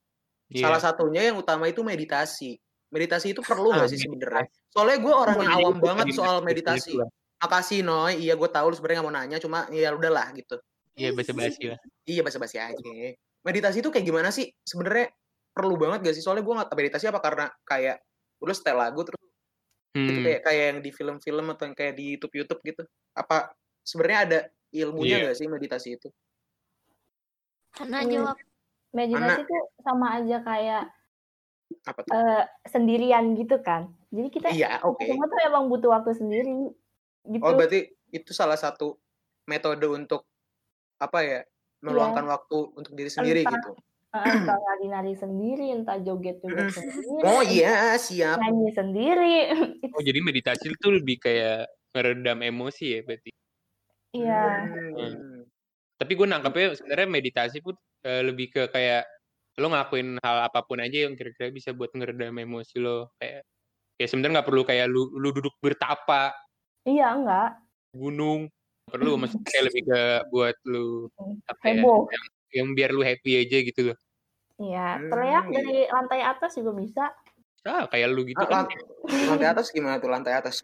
Iya. Salah satunya yang utama itu meditasi. Meditasi itu perlu nggak sih sebenarnya? Soalnya gue orang yang awam itu banget soal meditasi itu. Makasih Noy. Iya gue tahu lu sebenarnya nggak mau nanya, cuma ya udahlah gitu. Iya, basa-basi lah. Iya basa-basi aja. Meditasi itu kayak gimana sih? Sebenarnya perlu banget gak sih? Soalnya gue nggak meditasi apa karena kayak udah setel lagu terus gitu Hmm. kayak kayak yang di film-film atau yang kayak di YouTube YouTube gitu apa sebenarnya ada ilmunya Iya. nggak sih meditasi itu Hmm. jawab Meditasi tuh sama aja kayak apa tuh eh, sendirian gitu kan. Jadi kita iya oke semua tuh emang butuh waktu sendiri gitu. oh berarti itu salah satu metode untuk apa ya meluangkan waktu untuk diri sendiri Entah. gitu (clears throat) Eh, entah nari-nari sendiri, entah joget-joget sendiri, oh iya siap nyanyi sendiri. (laughs) Itu Oh, jadi meditasi itu lebih kayak meredam emosi ya berarti. Iya. Hmm. Tapi gue nangkepnya sebenarnya meditasi pun eh, lebih ke kayak lo ngelakuin hal apa pun aja yang kira-kira bisa buat ngeredam emosi lo. Kayak ya sebenarnya nggak perlu kayak lu lu duduk bertapa Iya, enggak. gunung perlu maksudnya kayak lebih ke buat lu apa ya, yang, yang biar lu happy aja gitu loh. Iya, Hmm, teriak iya. dari lantai atas juga bisa. Ah, kayak lu gitu Ah, kan. lant- lantai atas gimana tuh lantai atas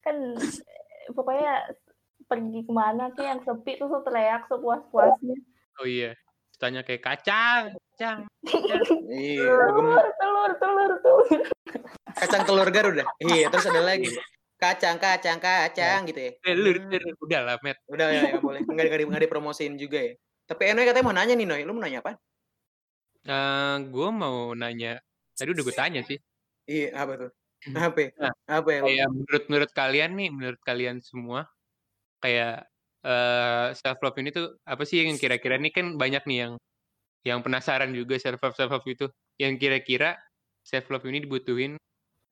Kan pokoknya pergi ke mana kayak yang sepi tuh tuh teriak sepuas-puasnya. Oh iya. Tanya kayak kacang, kacang. iya Telur, telur, telur, telur. kacang telur garuda iya terus ada lagi kacang kacang kacang gitu ya Eh, lu, Hmm. lu- udah lah, Matt. Udah ya, ya boleh. Enggak enggak, enggak dipromosiin juga ya. Tapi Enoy katanya mau nanya nih Noy. Lu mau nanya apa? Eh, gue mau nanya, tadi udah gue tanya sih. Iya, apa tuh? Apa? ya? Nah, Apa ya? Kayak menurut menurut kalian nih, menurut kalian semua, kayak eh self love ini tuh apa sih yang kira-kira ini kan banyak nih yang yang penasaran juga self love self love itu yang kira-kira self love ini dibutuhin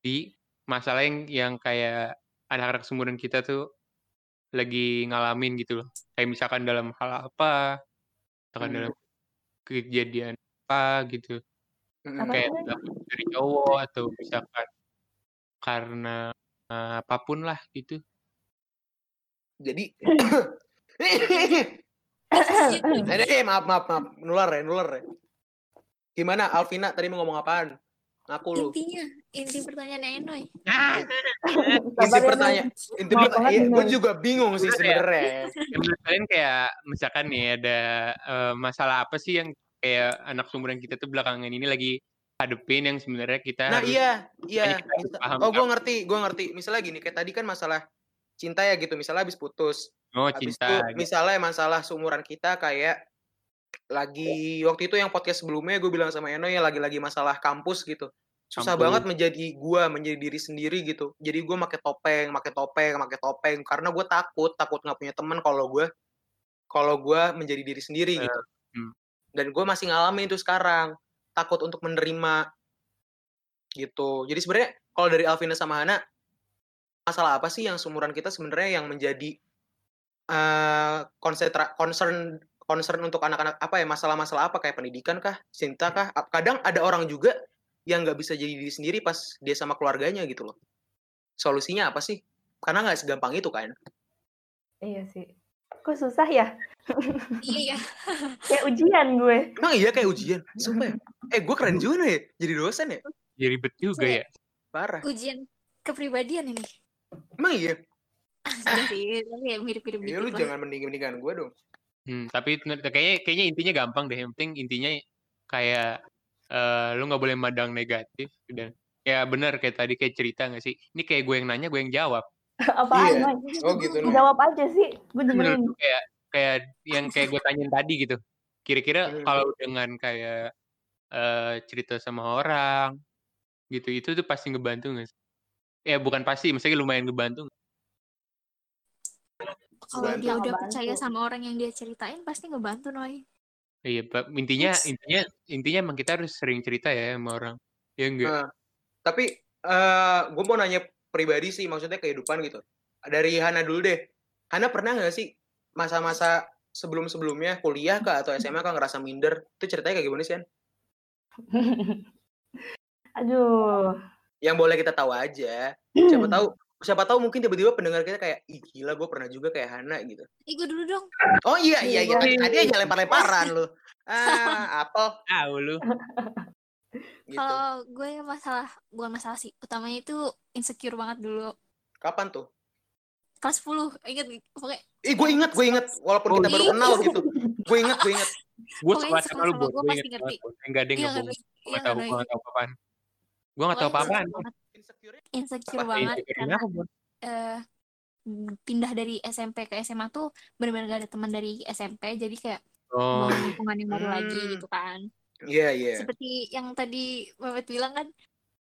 di masalah yang yang kayak anak-anak seumuran kita tuh lagi ngalamin gitu loh kayak misalkan dalam hal apa misalkan Hmm. dalam kejadian apa gitu Mm-mm. Apa kayak dari cowok atau misalkan karena eh, apa pun lah gitu Jadi (coughs) (coughs) (coughs) Eh, eh, maaf maaf maaf nular ya nular ya. Gimana Alvina tadi mau ngomong apaan? Ngaku lu. Intinya, inti pertanyaannya Enoy. Isi Sabar ya, pertanyaan. Inti banget nih, gue juga bingung sih sebenarnya. Ya, menurut kalian kayak misalkan nih ada eh, masalah apa sih yang kayak anak seumuran kita tuh belakangan ini lagi hadepin yang sebenarnya kita Nah harus iya iya. Misa- paham oh gue ngerti gue ngerti. Misalnya gini kayak tadi kan masalah cinta ya gitu. Misalnya habis putus. Oh Habis cinta itu gitu. misalnya masalah seumuran kita kayak lagi waktu itu yang podcast sebelumnya gue bilang sama Eno ya lagi-lagi masalah kampus gitu. Susah Kampus. banget menjadi gua menjadi diri sendiri gitu. Jadi gue pakai topeng, pakai topeng, pakai topeng karena gue takut, takut nggak punya teman kalau gue kalau gue menjadi diri sendiri Eh, gitu. hmm. Dan gue masih ngalamin itu sekarang. Takut untuk menerima gitu. Jadi sebenarnya kalau dari Alvina sama Hana masalah apa sih yang seumuran kita sebenarnya yang menjadi eh konsentra concern concern untuk anak-anak apa ya masalah-masalah apa kayak pendidikan kah cinta kah Ap- kadang ada orang juga yang nggak bisa jadi diri sendiri pas dia sama keluarganya gitu loh solusinya apa sih karena nggak segampang itu kan Iya sih. Kok susah ya? Iya. (laughs) Kayak ujian gue. emang iya kayak ujian sumpah ya? eh gue keren juga ya jadi dosen ya jadi ribet juga ya parah Ujian kepribadian ini. emang iya sih, tapi ya mirip-mirip ya lu lah. jangan mending-mendingan gue dong Hmm, tapi kayaknya kayaknya intinya gampang deh yang penting intinya kayak eh, lu nggak boleh madang negatif dan ya benar kayak tadi kayak cerita nggak sih ini kayak gue yang nanya gue yang jawab Apaan, Iya. Oh gitu nih Jawab aja sih. Gue menurut dengerin. gue kayak kayak yang kayak gue tanyain tadi gitu kira-kira Hmm. kalau dengan kayak eh, cerita sama orang gitu itu tuh pasti ngebantu nggak sih? Ya bukan pasti, maksudnya lumayan ngebantu. nggak? Kalau Bantu. dia udah Ngebantu. percaya sama orang yang dia ceritain pasti ngebantu Noy. Iya, Pak. intinya Yes. intinya intinya emang kita harus sering cerita ya sama orang. Ya enggak? Nah, tapi eh gue mau nanya pribadi sih, maksudnya kehidupan gitu. Dari Hana dulu deh. Hana pernah nggak sih masa-masa sebelum-sebelumnya kuliah kah atau SMA kah ngerasa minder? Itu ceritanya kayak gimana sih, Han? (laughs) Aduh. Yang boleh kita tahu aja. Siapa (clears throat) tahu siapa tahu mungkin tiba-tiba pendengar kita kayak ih gila gue pernah juga kayak Hana gitu. Ih, gue dulu dong. Oh iya iya iya tadi, Iya. tadi aja lempar-lemparan lu. (laughs) Ah, apel Tahu lu. gitu. Kalau gue masalah, bukan masalah sih. Utamanya itu insecure banget dulu. Kapan tuh? Kelas 10, inget pokoknya Ih, gue inget, gue inget. Walaupun Oh, kita baru iya. kenal gitu. Gue inget, gue inget. Gue sekelas sama lu, gue pasti ngerti. Enggak ada yang Iya. Gue Iya, nggak tahu, Noy. gue nggak tahu apaan. Gue nggak tahu Pokoknya apa-apaan. Insecure Insecure Apa? banget Insecure karena eh, pindah dari SMP ke SMA tuh benar-benar gak ada teman dari SMP jadi kayak Oh, mau lingkungan yang baru lagi Hmm. gitu kan Iya, iya. seperti yang tadi Mehmet bilang kan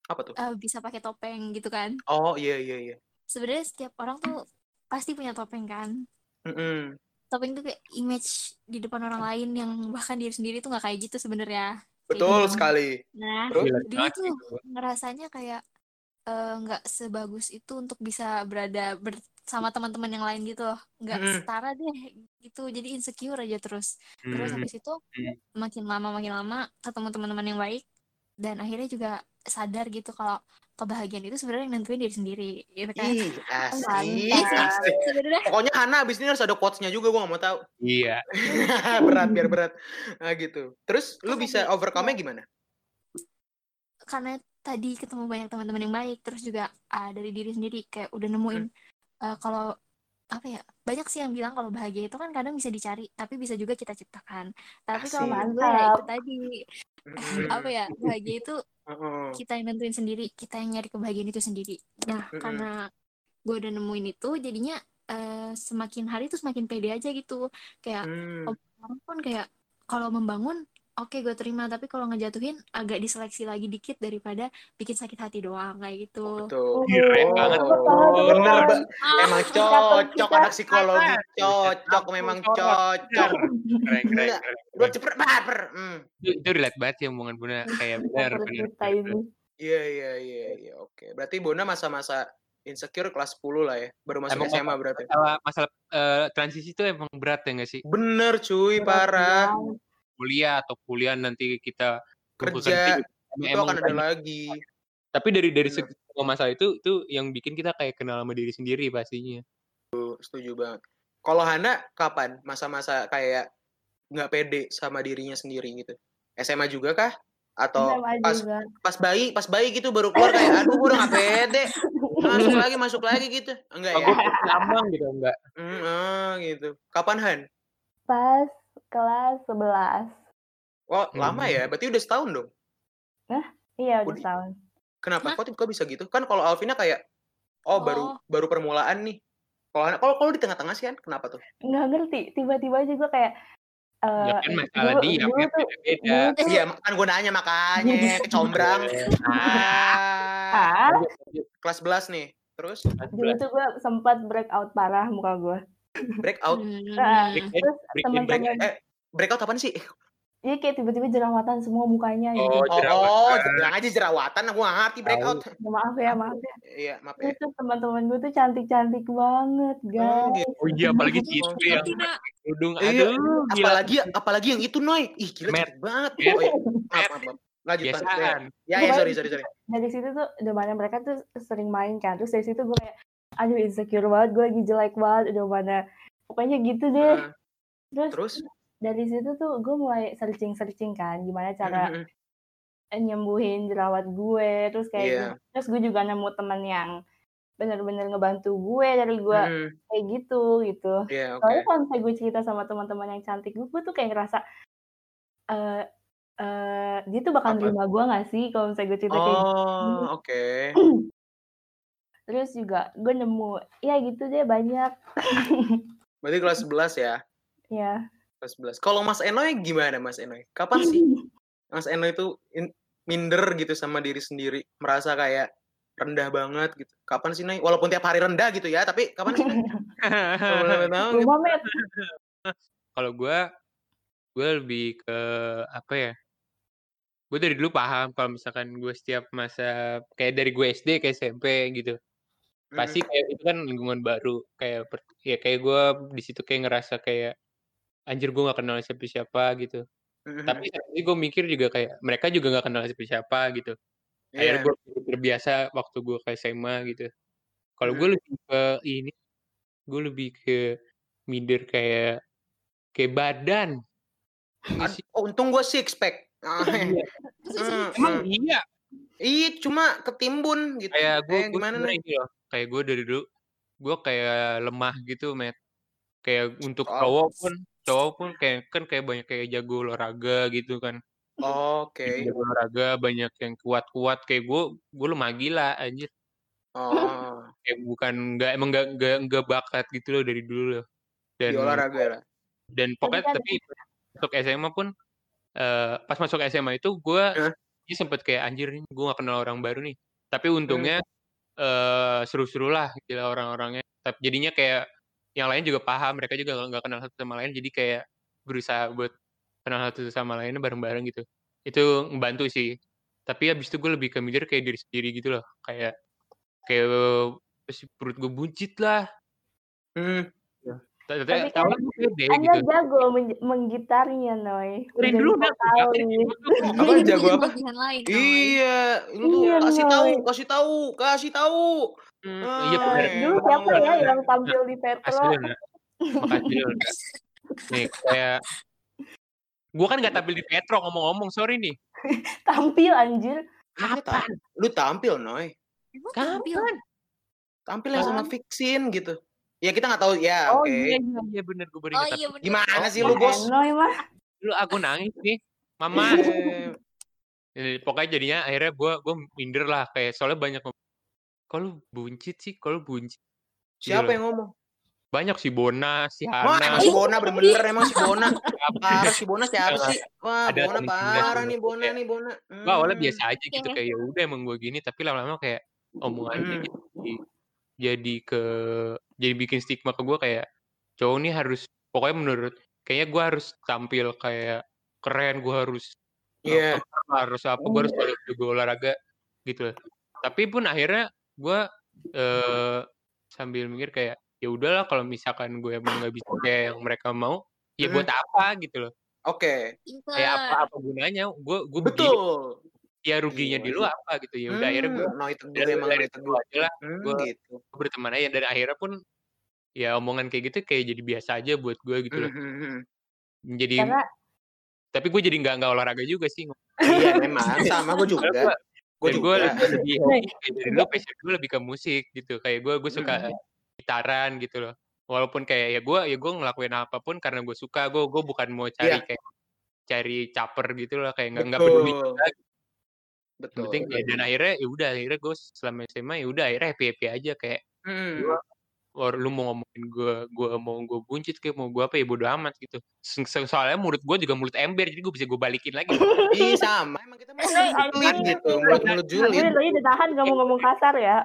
Apa tuh? eh, bisa pakai topeng gitu kan Oh, iya, iya, iya. sebenarnya setiap orang tuh pasti punya topeng kan Mm-mm. topeng tuh kayak image di depan orang lain yang bahkan diri sendiri tuh nggak kayak gitu sebenarnya Betul gitu. sekali. nah Terus? banget tuh ngerasanya kayak eh, nggak sebagus itu untuk bisa berada bersama teman-teman yang lain gitu loh nggak Mm-mm. setara deh gitu jadi insecure aja terus terus Hmm, habis itu Hmm. makin lama makin lama ketemu teman-teman yang baik dan akhirnya juga sadar gitu kalau kebahagiaan itu sebenarnya yang nentuin diri sendiri gitu kan Ih, asik, Mantap. asik. sebenarnya Pokoknya Hana abis ini harus ada quotes-nya juga, gue gak mau tahu. Iya. (laughs) berat, biar berat. Nah, gitu. Terus, lu Kan bisa overcome-nya gimana? karena tadi ketemu banyak teman-teman yang baik terus juga ah, dari diri sendiri kayak udah nemuin eh, kalau apa ya banyak sih yang bilang kalau bahagia itu kan kadang bisa dicari tapi bisa juga kita ciptakan tapi kalau Asik. gue ya itu tadi Mm-mm. apa ya bahagia itu Mm-mm. kita yang nentuin sendiri kita yang nyari kebahagiaan itu sendiri nah Mm-mm. karena gue udah nemuin itu jadinya eh, semakin hari tuh semakin pede aja gitu kayak Hmm. orang pun kayak kalau membangun oke gue terima tapi kalau ngejatuhin agak diseleksi lagi dikit daripada bikin sakit hati doang kayak gitu Betul. Keren Oh, banget. Bener, Mbak. Ah, Emang cocok anak psikologi, cocok memang cocok. Keren, keren. Gue cepet baper. Hmm. Itu, relate banget sih omongan Buna kayak benar Baper benar. Iya iya iya iya oke. Berarti Bona masa-masa insecure kelas 10 lah ya. Baru masuk Emang SMA berarti. Masalah, masalah eh, transisi itu emang berat ya nggak sih? Bener cuy, Berat parah. Kuliah atau kuliah nanti kita ke Kerja. Itu Emang akan ada lagi. Tapi dari dari segi masalah itu itu yang bikin kita kayak kenal sama diri sendiri pastinya. Setuju banget. Kalau Hana kapan masa-masa kayak nggak pede sama dirinya sendiri gitu? SMA juga kah? Atau SMA pas juga. pas bayi pas bayi gitu baru keluar kayak (laughs) aduh gue udah nggak pede masuk lagi masuk lagi gitu enggak ya lambang gitu enggak. Hmm, ah, gitu kapan Han Pas kelas 11. oh Hmm. lama ya berarti udah setahun dong Iya, udah setahun. kenapa Hah? kok kok bisa gitu kan kalau Alvina kayak oh, baru Oh. baru permulaan nih kalau kalau kalau di tengah-tengah sih kan kenapa tuh Nggak ngerti, tiba-tiba aja gue kayak eh Ya kan masalah dulu, dia dulu tuh beda-beda. iya kan gue nanya makanya kecombrang ah ah, kelas 11 nih terus dulu tuh gue sempat breakout parah muka gue. Breakout Nah, Hmm. terus break in, teman-teman eh breakout apaan sih Iya kayak tiba-tiba jerawatan semua mukanya gitu. Oh, oh, jerawatan. oh bilang aja jerawatan aku nggak ngerti breakout Ya, maaf ya, maaf ya. iya maaf ya Terus tuh teman-teman gue tuh cantik-cantik banget, Oh, guys. gitu. Oh iya apalagi si itu Iya, yang Tina. kerudung Iya, aduh apalagi apalagi yang itu Noy ih gila banget oh iya maaf maaf, maaf. lanjut lanjut ya Biasaan. ya, ya sorry sorry sorry Dari situ tuh udah mana mereka tuh sering main kan. Terus dari situ gue kayak aduh insecure banget, gue lagi jelek banget, udah mana pokoknya gitu deh. Terus, terus dari situ tuh gue mulai searching-searching kan gimana cara Mm, nyembuhin jerawat gue terus kayak Iya. gitu. terus gue juga nemu temen yang bener-bener ngebantu gue dari gue mm, mm. kayak gitu gitu Iya, oke soalnya kalau misalnya gue cerita sama teman-teman yang cantik gue gue tuh kayak ngerasa eh eh dia tuh bakal Apa? nerima gue gak sih kalau misalnya gue cerita kayak gitu oh oke (clears throat) terus juga gue nemu ya gitu deh banyak. (laughs) Berarti kelas 11 ya? Ya kelas 11 kalau Mas Enoy gimana Mas Enoy? Kapan sih (laughs) Mas Enoy itu in- minder gitu sama diri sendiri? Merasa kayak rendah banget gitu. Kapan sih Noy? Walaupun tiap hari rendah gitu ya tapi kapan sih (laughs) Kalau gue, gue lebih ke apa ya? Gue dari dulu paham kalau misalkan gue setiap masa kayak dari gue SD ke SMP gitu, pasti kayak itu kan lingkungan baru kayak per- ya kayak gue di situ kayak ngerasa kayak anjir gue gak kenal siapa siapa gitu. Tapi tapi gue mikir juga kayak mereka juga gak kenal siapa siapa gitu. iya. Akhirnya gue terbiasa waktu gue ke SMA gitu. Kalau gue lebih ke ini, gue lebih ke minder kayak kayak badan. Iya Ad- sih. oh, untung gue six pack Iya. (laughs) Emang iya. Iya, cuma ketimbun gitu. Kayak gue, Eh, gue gimana nih? loh. Kayak gue dari dulu, gue kayak lemah gitu, met. Kayak untuk Oh. cowok pun, cowok pun kayak kan kayak banyak kayak jago olahraga gitu kan. Oke. Jago olahraga banyak yang kuat-kuat kayak gue, gue lemah gila anjir. Oh, Kayak bukan nggak emang nggak nggak nggak bakat gitu loh dari dulu loh. Dan di olahraga lah. dan pokoknya tapi masuk SMA pun eh pas masuk SMA itu gue Hah? sempet kayak anjir nih gue gak kenal orang baru nih. Tapi untungnya eh seru-seru lah gitu lah orang-orangnya. Tapi jadinya kayak yang lain juga paham mereka juga nggak kenal satu sama lain jadi kayak berusaha buat kenal satu sama lainnya bareng-bareng gitu. Itu ngebantu sih. Tapi abis itu gue lebih ke mikir kayak diri sendiri gitu loh. Kayak kayak perut gue buncit lah. Hmm. Tapi kan tahu gue pede anda gitu jago men- menggitarnya Noy dari Udah dulu udah nih. Apa Jadi jago apa? (laughs) Iya, lu Iya, kasih tahu, kasih tahu, kasih tahu. Hmm, Ah, iya benar. Eh, dulu siapa ya yang tampil di Petro Makasih. Nih kayak gua kan gak tampil di Petro ngomong-ngomong sorry nih. (laughs) tampil anjir Kapan? Lu tampil, Noy. Emang tampil? Tampil yang sama Kan? Vixin gitu. Ya kita nggak tahu ya, Oh oke. iya iya iya bener gue baru Oh iya bener. Gimana sih Ya, lu, Bos? Dulu aku nangis nih. Mama. (laughs) Eh, Eh, Pokoknya jadinya akhirnya gua gua minder lah kayak soalnya banyak lu buncit sih? Lu buncit? Gitu Siapa loh. yang ngomong? banyak si Bona, si Wah, Hana, emang si Bona bener-bener emang si Bona. (laughs) Parah si Bona siapa sih? Wah, Ada Bona parah sih, nih Bona nih Bona. Gua awalnya Hmm. biasa aja gitu kayak ya udah emang gue gini tapi lama-lama kayak omongannya Hmm. jadi jadi ke jadi bikin stigma ke gue kayak cowok nih harus pokoknya menurut kayaknya gue harus tampil kayak keren gue harus Iya. uh, harus apa gue harus jago jago olahraga gitu tapi pun akhirnya gue eh sambil mikir kayak ya udahlah kalau misalkan gue emang nggak bisa kayak yang mereka mau ya buat apa gitu loh Oke. kayak apa apa gunanya gue gue begini Betul. Ya ruginya di Iya lu sih. apa gitu ya udah akhirnya gue Hmm, no itu gue dari, emang dari itu gue. aja lah Hmm, gue gitu. berteman aja dan akhirnya pun ya omongan kayak gitu kayak jadi biasa aja buat gue gitu loh hmm, hmm. jadi Karena tapi gue jadi nggak nggak olahraga juga sih Iya memang sama gue juga. Gue dan gue juga. lebih hobi kayak dari dulu passion gue lebih ke musik gitu kayak gue gue suka Hmm. gitaran gitu loh walaupun kayak ya gue ya gue ngelakuin apa pun karena gue suka gue gue bukan mau cari Iya. kayak cari caper gitu loh kayak nggak nggak peduli Betul. yang Betul. penting kayak dan akhirnya ya udah akhirnya gue selama SMA ya udah akhirnya happy happy aja kayak Hmm. gue or lu mau ngomongin gue gue mau gue buncit kayak mau gue apa ya bodo amat gitu So- so- soalnya mulut gue juga mulut ember jadi gue bisa gue balikin lagi (laughs) Ih sama. Emang kita mau (laughs) Eh, julid gitu. Mulut-mulut gue julid. tadi udah tahan gak mau ngomong kasar ya.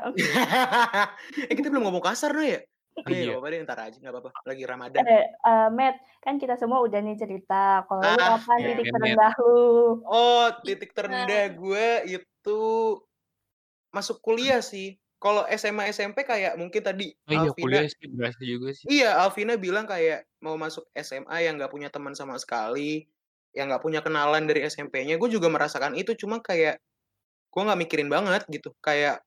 (laughs) eh kita belum ngomong kasar no ya? Iya. Iya, apa-apa deh ntar aja nggak apa-apa. Lagi Ramadan. Eh, eh, Matt, kan kita semua udah nih cerita. Kalau lu Ah, kapan iya, titik Matt. terendah lu? Oh, titik terendah gue itu masuk kuliah sih. Kalau SMA SMP kayak mungkin tadi oh iya Alvina kuliah sih berasa juga sih Iya, Alvina bilang kayak mau masuk SMA yang nggak punya teman sama sekali, yang nggak punya kenalan dari SMP-nya. Gue juga merasakan itu, cuma kayak gue nggak mikirin banget gitu. Kayak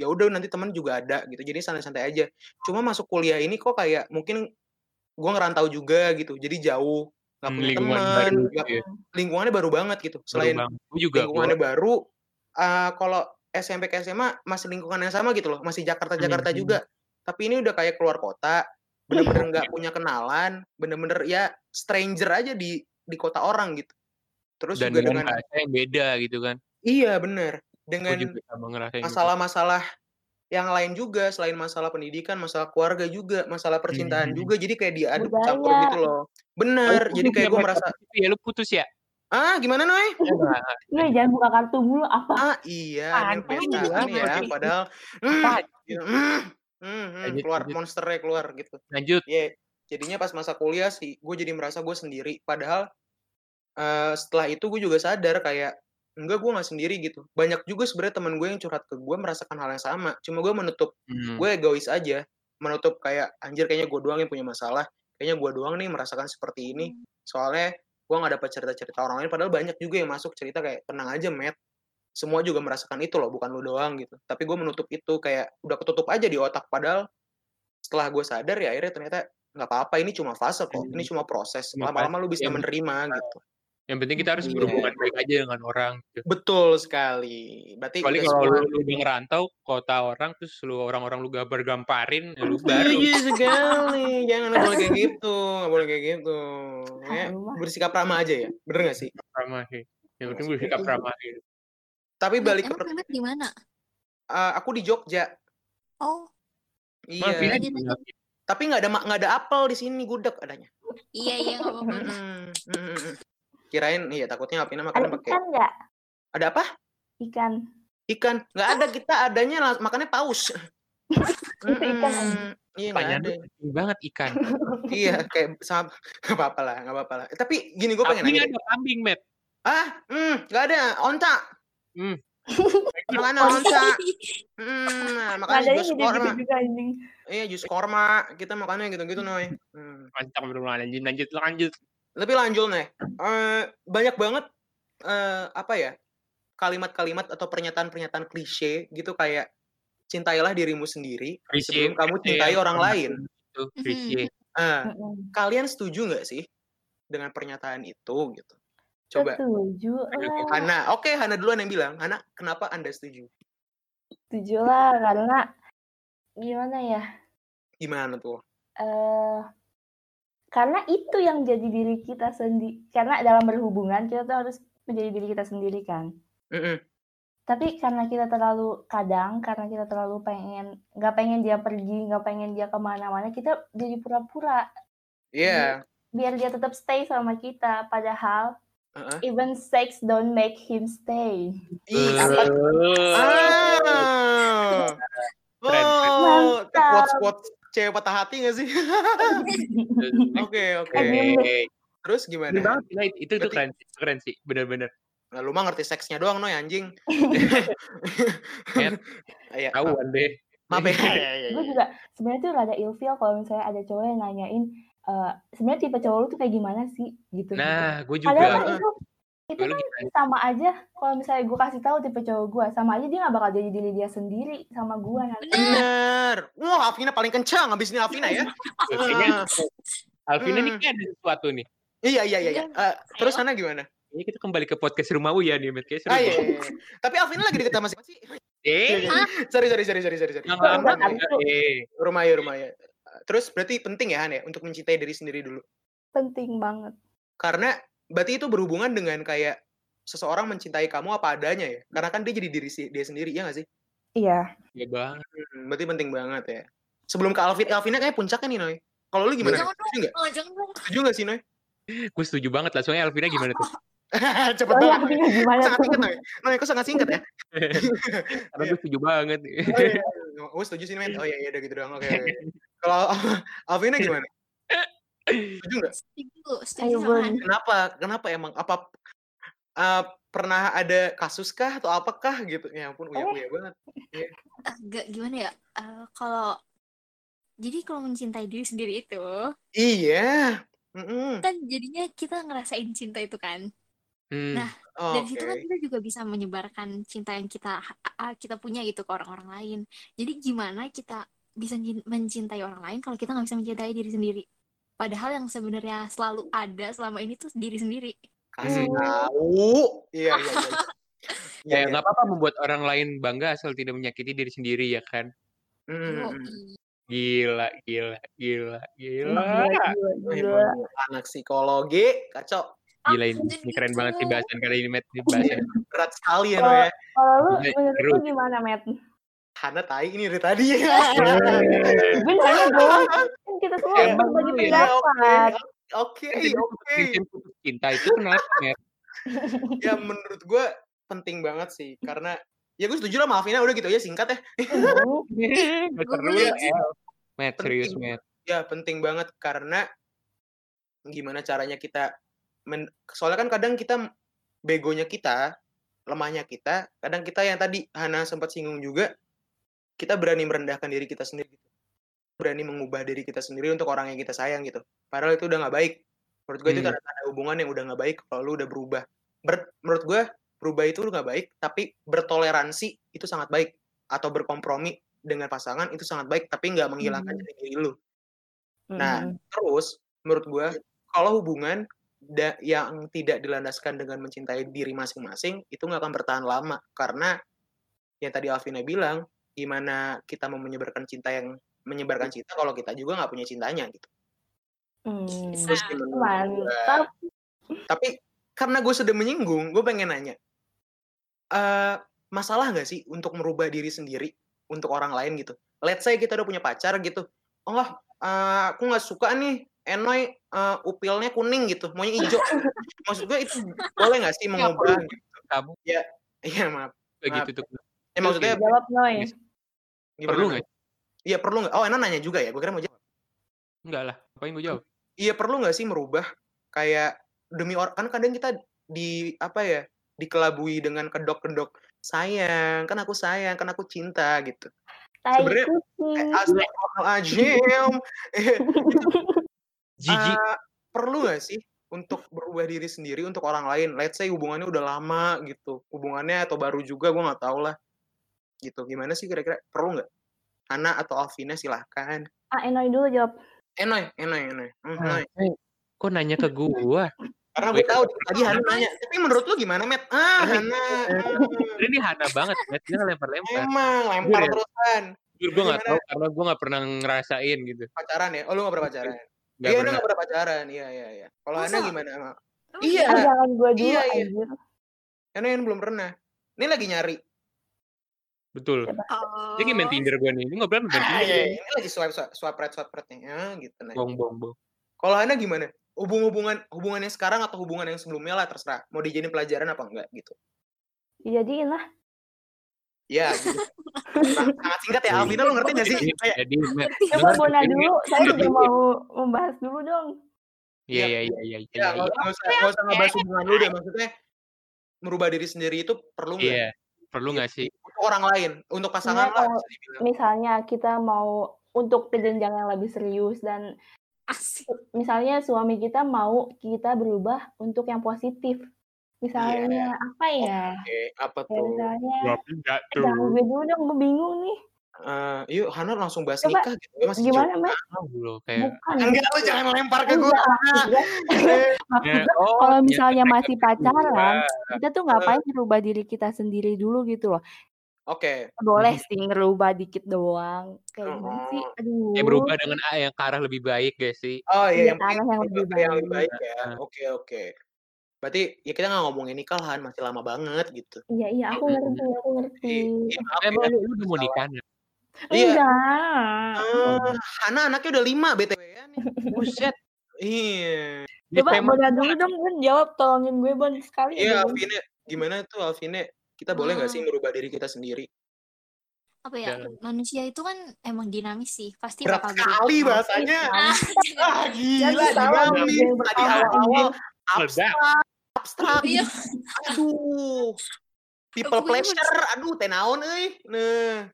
ya udah nanti teman juga ada gitu, jadi santai-santai aja. Cuma masuk kuliah ini kok kayak mungkin gue ngerantau juga gitu, jadi jauh, nggak Hmm, punya lingkungan teman, baru nggak- gitu ya lingkungannya baru banget gitu. baru Selain gue juga lingkungannya baru, eh, kalau SMP ke SMA masih lingkungan yang sama gitu loh, masih Jakarta-Jakarta Hmm. juga. Tapi ini udah kayak keluar kota, bener-bener nggak (laughs) punya kenalan, bener-bener ya stranger aja di di kota orang gitu. Terus dan juga dengan dengan yang beda gitu kan iya bener, dengan gitu masalah-masalah yang lain juga selain masalah pendidikan, masalah keluarga juga, masalah percintaan Hmm. juga. Jadi kayak diaduk Budaya. campur gitu loh. Oh, Bener, lu jadi kayak ya, gue merasa, ya lu putus ya ah gimana Noy? Iya, (laughs) jangan buka kartu mulu apa? Ah iya, kan ya, padahal (laughs) Lanjut, keluar lanjut. monsternya keluar gitu. lanjut Iya, jadinya pas masa kuliah sih, gue jadi merasa gue sendiri. Padahal eh, setelah itu gue juga sadar kayak enggak gue nggak sendiri gitu. Banyak juga sebenarnya teman gue yang curhat ke gue merasakan hal yang sama. Cuma gue menutup, Hmm. gue egois aja, menutup kayak anjir kayaknya gue doang yang punya masalah. Kayaknya gue doang nih merasakan seperti ini. Soalnya gue nggak dapat cerita-cerita orang lain. Padahal banyak juga yang masuk cerita kayak tenang aja, Matt. Semua juga merasakan itu loh, bukan lu doang gitu. Tapi gue menutup itu kayak udah ketutup aja di otak. Padahal setelah gue sadar ya akhirnya ternyata nggak apa-apa ini cuma fase kok ini cuma proses lama-lama lu bisa menerima gitu yang penting kita harus Iya. berhubungan baik aja dengan orang gitu. betul sekali berarti kecuali kalau lu, lu udah ngerantau kota orang terus lu orang-orang lu gambar gamparin ya lu baru Iya sekali (laughs) jangan nggak boleh kayak gitu nggak boleh kayak gitu ya bersikap ramah aja ya bener gak sih ramah sih yang penting bersikap ramah gitu. tapi balik ke emang di mana? eh, aku di Jogja Oh, iya lanjut. tapi nggak ada nggak ada apel di sini gudeg adanya iya iya nggak apa-apa. Kirain iya takutnya Alvina Ada makannya pakai. ikan nggak? ada apa? Ikan. ikan. Nggak ada kita adanya lang- makannya paus. (laughs) Itu ikan, iya ada. banget ikan. (laughs) Iya kayak sama nggak apa-apa lah nggak apa-apa lah. Tapi gini gue pengen nanya ada kambing met. Ah hmm nggak ada. Onta. Hmm. (laughs) makan onta. hmm nah, ada jus korma. juga anjing. iya jus korma. Kita makannya gitu-gitu noy. Hmm. Mantap berulang lanjut lanjut lanjut lebih lanjut nih Eh, banyak banget eh, apa ya kalimat-kalimat atau pernyataan-pernyataan klise gitu kayak cintailah dirimu sendiri Klise, sebelum kamu cintai orang lain. klise. Mm-mm. kalian setuju nggak sih dengan pernyataan itu gitu? Coba. Setuju lah. Hana oke Hana duluan yang bilang. Hana kenapa anda setuju? Setuju lah karena gimana ya? gimana tuh? Eh karena itu yang jadi diri kita sendiri. Karena dalam berhubungan kita tuh harus menjadi diri kita sendiri kan. Mm-mm. Tapi karena kita terlalu kadang karena kita terlalu pengen nggak pengen dia pergi, nggak pengen dia ke mana-mana, kita jadi pura-pura. Iya. Biar dia tetap stay sama kita, padahal Heeh. even sex don't make him stay. Ih, apa? Ah. Oh, itu Mantap. quotes-quotes cewek patah hati gak sih? (laughs) Oke, oke. Terus gimana? Nah, itu itu Berarti- keren sih, keren sih, bener-bener. Nah, lu mah ngerti seksnya doang, Noy, anjing. Net. (laughs) Iya, Tahuan deh. maaf ya. (laughs) Iya, iya, Gue iya. juga sebenarnya tuh rada ilfeel kalau misalnya ada cowok yang nanyain eh sebenarnya tipe cowok lu tuh kayak gimana sih gitu. Nah, gue Padahal juga. kan itu itu Lu kan gimana? sama aja kalau misalnya gue kasih tahu tipe cowok gue sama aja dia nggak bakal jadi diri dia sendiri sama gue nanti. Bener. Wah, Alvina paling kencang abis ini Alvina ya. (laughs) Alvina nih Hmm. kayak ada sesuatu nih. Iya, iya, iya. iya. Eh, terus Hana gimana? Ini kita kembali ke podcast rumah Uya nih, Met. Kayak seru Ah, iya, iya, iya. Tapi Alvina lagi deket sama siapa sih? Eh, sorry, sorry, sorry, sorry, sorry, sorry. eh. Rumah ya, rumah ya. Terus berarti penting ya Han ya untuk mencintai diri sendiri dulu. Penting banget. Karena berarti itu berhubungan dengan kayak seseorang mencintai kamu apa adanya ya. Karena kan dia jadi diri si- dia sendiri ya gak sih? Iya. Ya bang. Hmm, berarti penting banget ya. Sebelum ke Alvin, Alvina kayak puncaknya nih Noy. Kalau lu gimana? Jangan Setuju nggak? Oh, jangan dong. Setuju nggak sih Noy? Gue setuju banget lah. Soalnya Alvina gimana tuh? (laughs) Cepet Oh ya, banget. Noy. artinya gimana Sangat singkat Noy. Noy, kok sangat singkat ya? (laughs) Karena gue setuju banget. Oh, iya, iya. Gue setuju sih, men. Oh iya, iya, udah gitu doang. Oke, oke. Kalau Alvina gimana? Setuju nggak? Setuju, setuju sama. Kenapa? Kenapa emang? Apa eh, pernah ada kasus kah atau apakah gitu? Ya ampun, uya uya banget. Agak gimana ya? eh, kalau jadi kalau mencintai diri sendiri itu Iya. Mm-mm. kan jadinya kita ngerasain cinta itu kan. Hmm. Nah, Oh, Dari situ kan kita juga bisa menyebarkan cinta yang kita kita punya gitu ke orang-orang lain. Jadi gimana kita bisa mencintai orang lain kalau kita nggak bisa mencintai diri sendiri? Padahal yang sebenarnya selalu ada selama ini tuh diri sendiri. Kasih Hmm. tahu. Iya, iya, iya. Iya, Ya iya. nggak apa-apa membuat orang lain bangga asal tidak menyakiti diri sendiri ya kan. Mm, Yoi. mm. Gila, gila, gila, gila. Gila, anak psikologi kacau Gila ini, ini keren banget sih bahasan kali ini, Matt. Ini bahasan. berat sekali ya Kalau Noy ya. kalau lu Iya, menurut lu gimana, Matt? Hana tai ini dari tadi. (laughs) Gue nanya dong, kan kita semua Emang ya? Iya, oke. pendapat. Oke, oke. Cinta itu kenapa? Ya menurut gue penting banget sih karena ya gue setuju lah sama Alvina udah gitu aja singkat ya. Boleh ya. Matt, serius, Penting. Matt. Ya penting banget karena gimana caranya kita men- soalnya kan kadang kita begonya kita, lemahnya kita, kadang kita yang tadi Hana sempat singgung juga kita berani merendahkan diri kita sendiri gitu. Berani mengubah diri kita sendiri untuk orang yang kita sayang gitu. Padahal itu udah nggak baik. Menurut gue itu Hmm. tanda-tanda hubungan yang udah nggak baik kalau lu udah berubah. Ber- menurut gue berubah itu nggak baik, tapi bertoleransi itu sangat baik. Atau berkompromi dengan pasangan itu sangat baik, tapi nggak menghilangkan Hmm. diri lu. Nah, hmm. terus menurut gue kalau hubungan da- yang tidak dilandaskan dengan mencintai diri masing-masing itu nggak akan bertahan lama karena yang tadi Alvina bilang gimana kita mau menyebarkan cinta yang menyebarkan cinta kalau kita juga nggak punya cintanya gitu. Hmm. Terus gua- Mantap. tapi karena gue sudah menyinggung, gue pengen nanya, eh masalah nggak sih untuk merubah diri sendiri untuk orang lain gitu? Let's say kita udah punya pacar gitu, oh eh, aku nggak suka nih, Enoy eh, upilnya kuning gitu, maunya hijau. (laughs) Maksud gue itu boleh nggak sih mengubah? gitu? Kamu Iya maaf. kayak gitu tuh. Ya maksudnya Jawab Noy. gimana? Perlu nggak? Iya perlu nggak? Oh Ena nanya juga ya, gue kira mau jawab. Enggak lah. Apain gue jawab? Iya perlu nggak sih merubah kayak demi orang kan kadang kita di apa ya dikelabui dengan kedok-kedok sayang kan aku sayang kan aku cinta gitu Tai Sebenarnya- kucing. Eh, Astagfirullahaladzim Eh, (laughs) Jijik. eh, perlu nggak sih untuk berubah diri sendiri untuk orang lain let's say hubungannya udah lama gitu hubungannya atau baru juga gue nggak tahu lah gitu gimana sih kira-kira perlu nggak Hana atau Alvina silahkan Ah, Enoy dulu jawab. Enoy Enoy Enoy Hmm, Ah, Enoy. eh, Kok nanya ke gua? karena gue tahu tadi Hana nanya tapi menurut lu gimana Matt ah Hana (laughs) Ini Hana banget, Matt. Dia lempar-lempar. Emang lempar Jujur ya? terusan Jujur gue gak Gimana? tahu karena gue gak pernah ngerasain gitu. pacaran ya? Oh lu gak pernah pacaran? Gak iya, pernah. gak pernah pacaran. Iya, iya, iya. Kalau? Ana gimana? Iya. Jangan gue dulu Iya, iya. Ana yang belum pernah. Ini lagi nyari Betul. Siapa? Oh. Ini kayak main Tinder gue nih. Ini ngobrol main Ah, Tinder. iya, gue. ini lagi swipe swipe swipe right swipe right nih. Ya, gitu nah. Bong, bong, bong. Kalau Hana gimana? Hubung-hubungan hubungan yang sekarang atau hubungan yang sebelumnya lah terserah. Mau dijadiin pelajaran apa enggak gitu. Dijadiin lah. Ya, gitu. Sangat sangat singkat ya. Alvina lo ngerti gak sih? Jadi, Kayak, Coba dengar (laughs) Bona dulu. Saya juga mau membahas dulu dong. Iya, iya, iya, iya, ya, iya. nggak nggak usah nggak usah ngebahas hubungan lu deh. Maksudnya merubah diri sendiri itu perlu nggak? Iya, perlu nggak sih? Untuk orang lain, untuk pasangan Sebenarnya lah misalnya kita mau untuk ke jenjang yang lebih serius dan Asik. misalnya suami kita mau kita berubah untuk yang positif. Misalnya apa ya? Oke, apa tuh? misalnya, enggak eh, jangan gue dulu dong, gue bingung nih. Eh, yuk Hana langsung bahas Coba, nikah gitu. Ya, masih Gimana. Mbak? dulu kayak Bukan. Enggak, lu jangan lempar ke gue. Maksudnya, maksudnya oh, kalau ternyata misalnya mereka masih berdua. pacaran, kita tuh ngapain ngerubah diri kita sendiri dulu gitu loh. Oke, Boleh sih ngerubah dikit doang. Kayak gimana sih? Aduh. Kayak berubah dengan A yang ke arah lebih baik gak sih? Oh Iya, iya, yang arah yang lebih yang lebih baik. baik ya. Oke oke. Berarti ya kita nggak ngomongin nikah lah, masih lama banget gitu. Iya, iya, aku ngerti, aku ngerti. Iya, Emang ya. lu, udah mau nikah ya? Iya. Enggak. Eh, Hana anaknya udah lima btw ya nih. Buset. Iya. Coba. Bona dulu dong, Bon. Jawab, tolongin gue, Bon. Sekali Iya. Alvine, gimana tuh Alvine? Kita boleh nggak Ah. sih merubah diri kita sendiri? Apa ya? Jalan. Manusia itu kan emang dinamis sih. Pasti Berat bakal sekali berubah. bahasanya. Ah, (laughs) Ah, gila, dinamis. Tadi awal-awal abstrak, abstrak. Iya. Aduh. People pleasure, aduh, tenaon euy. Nah,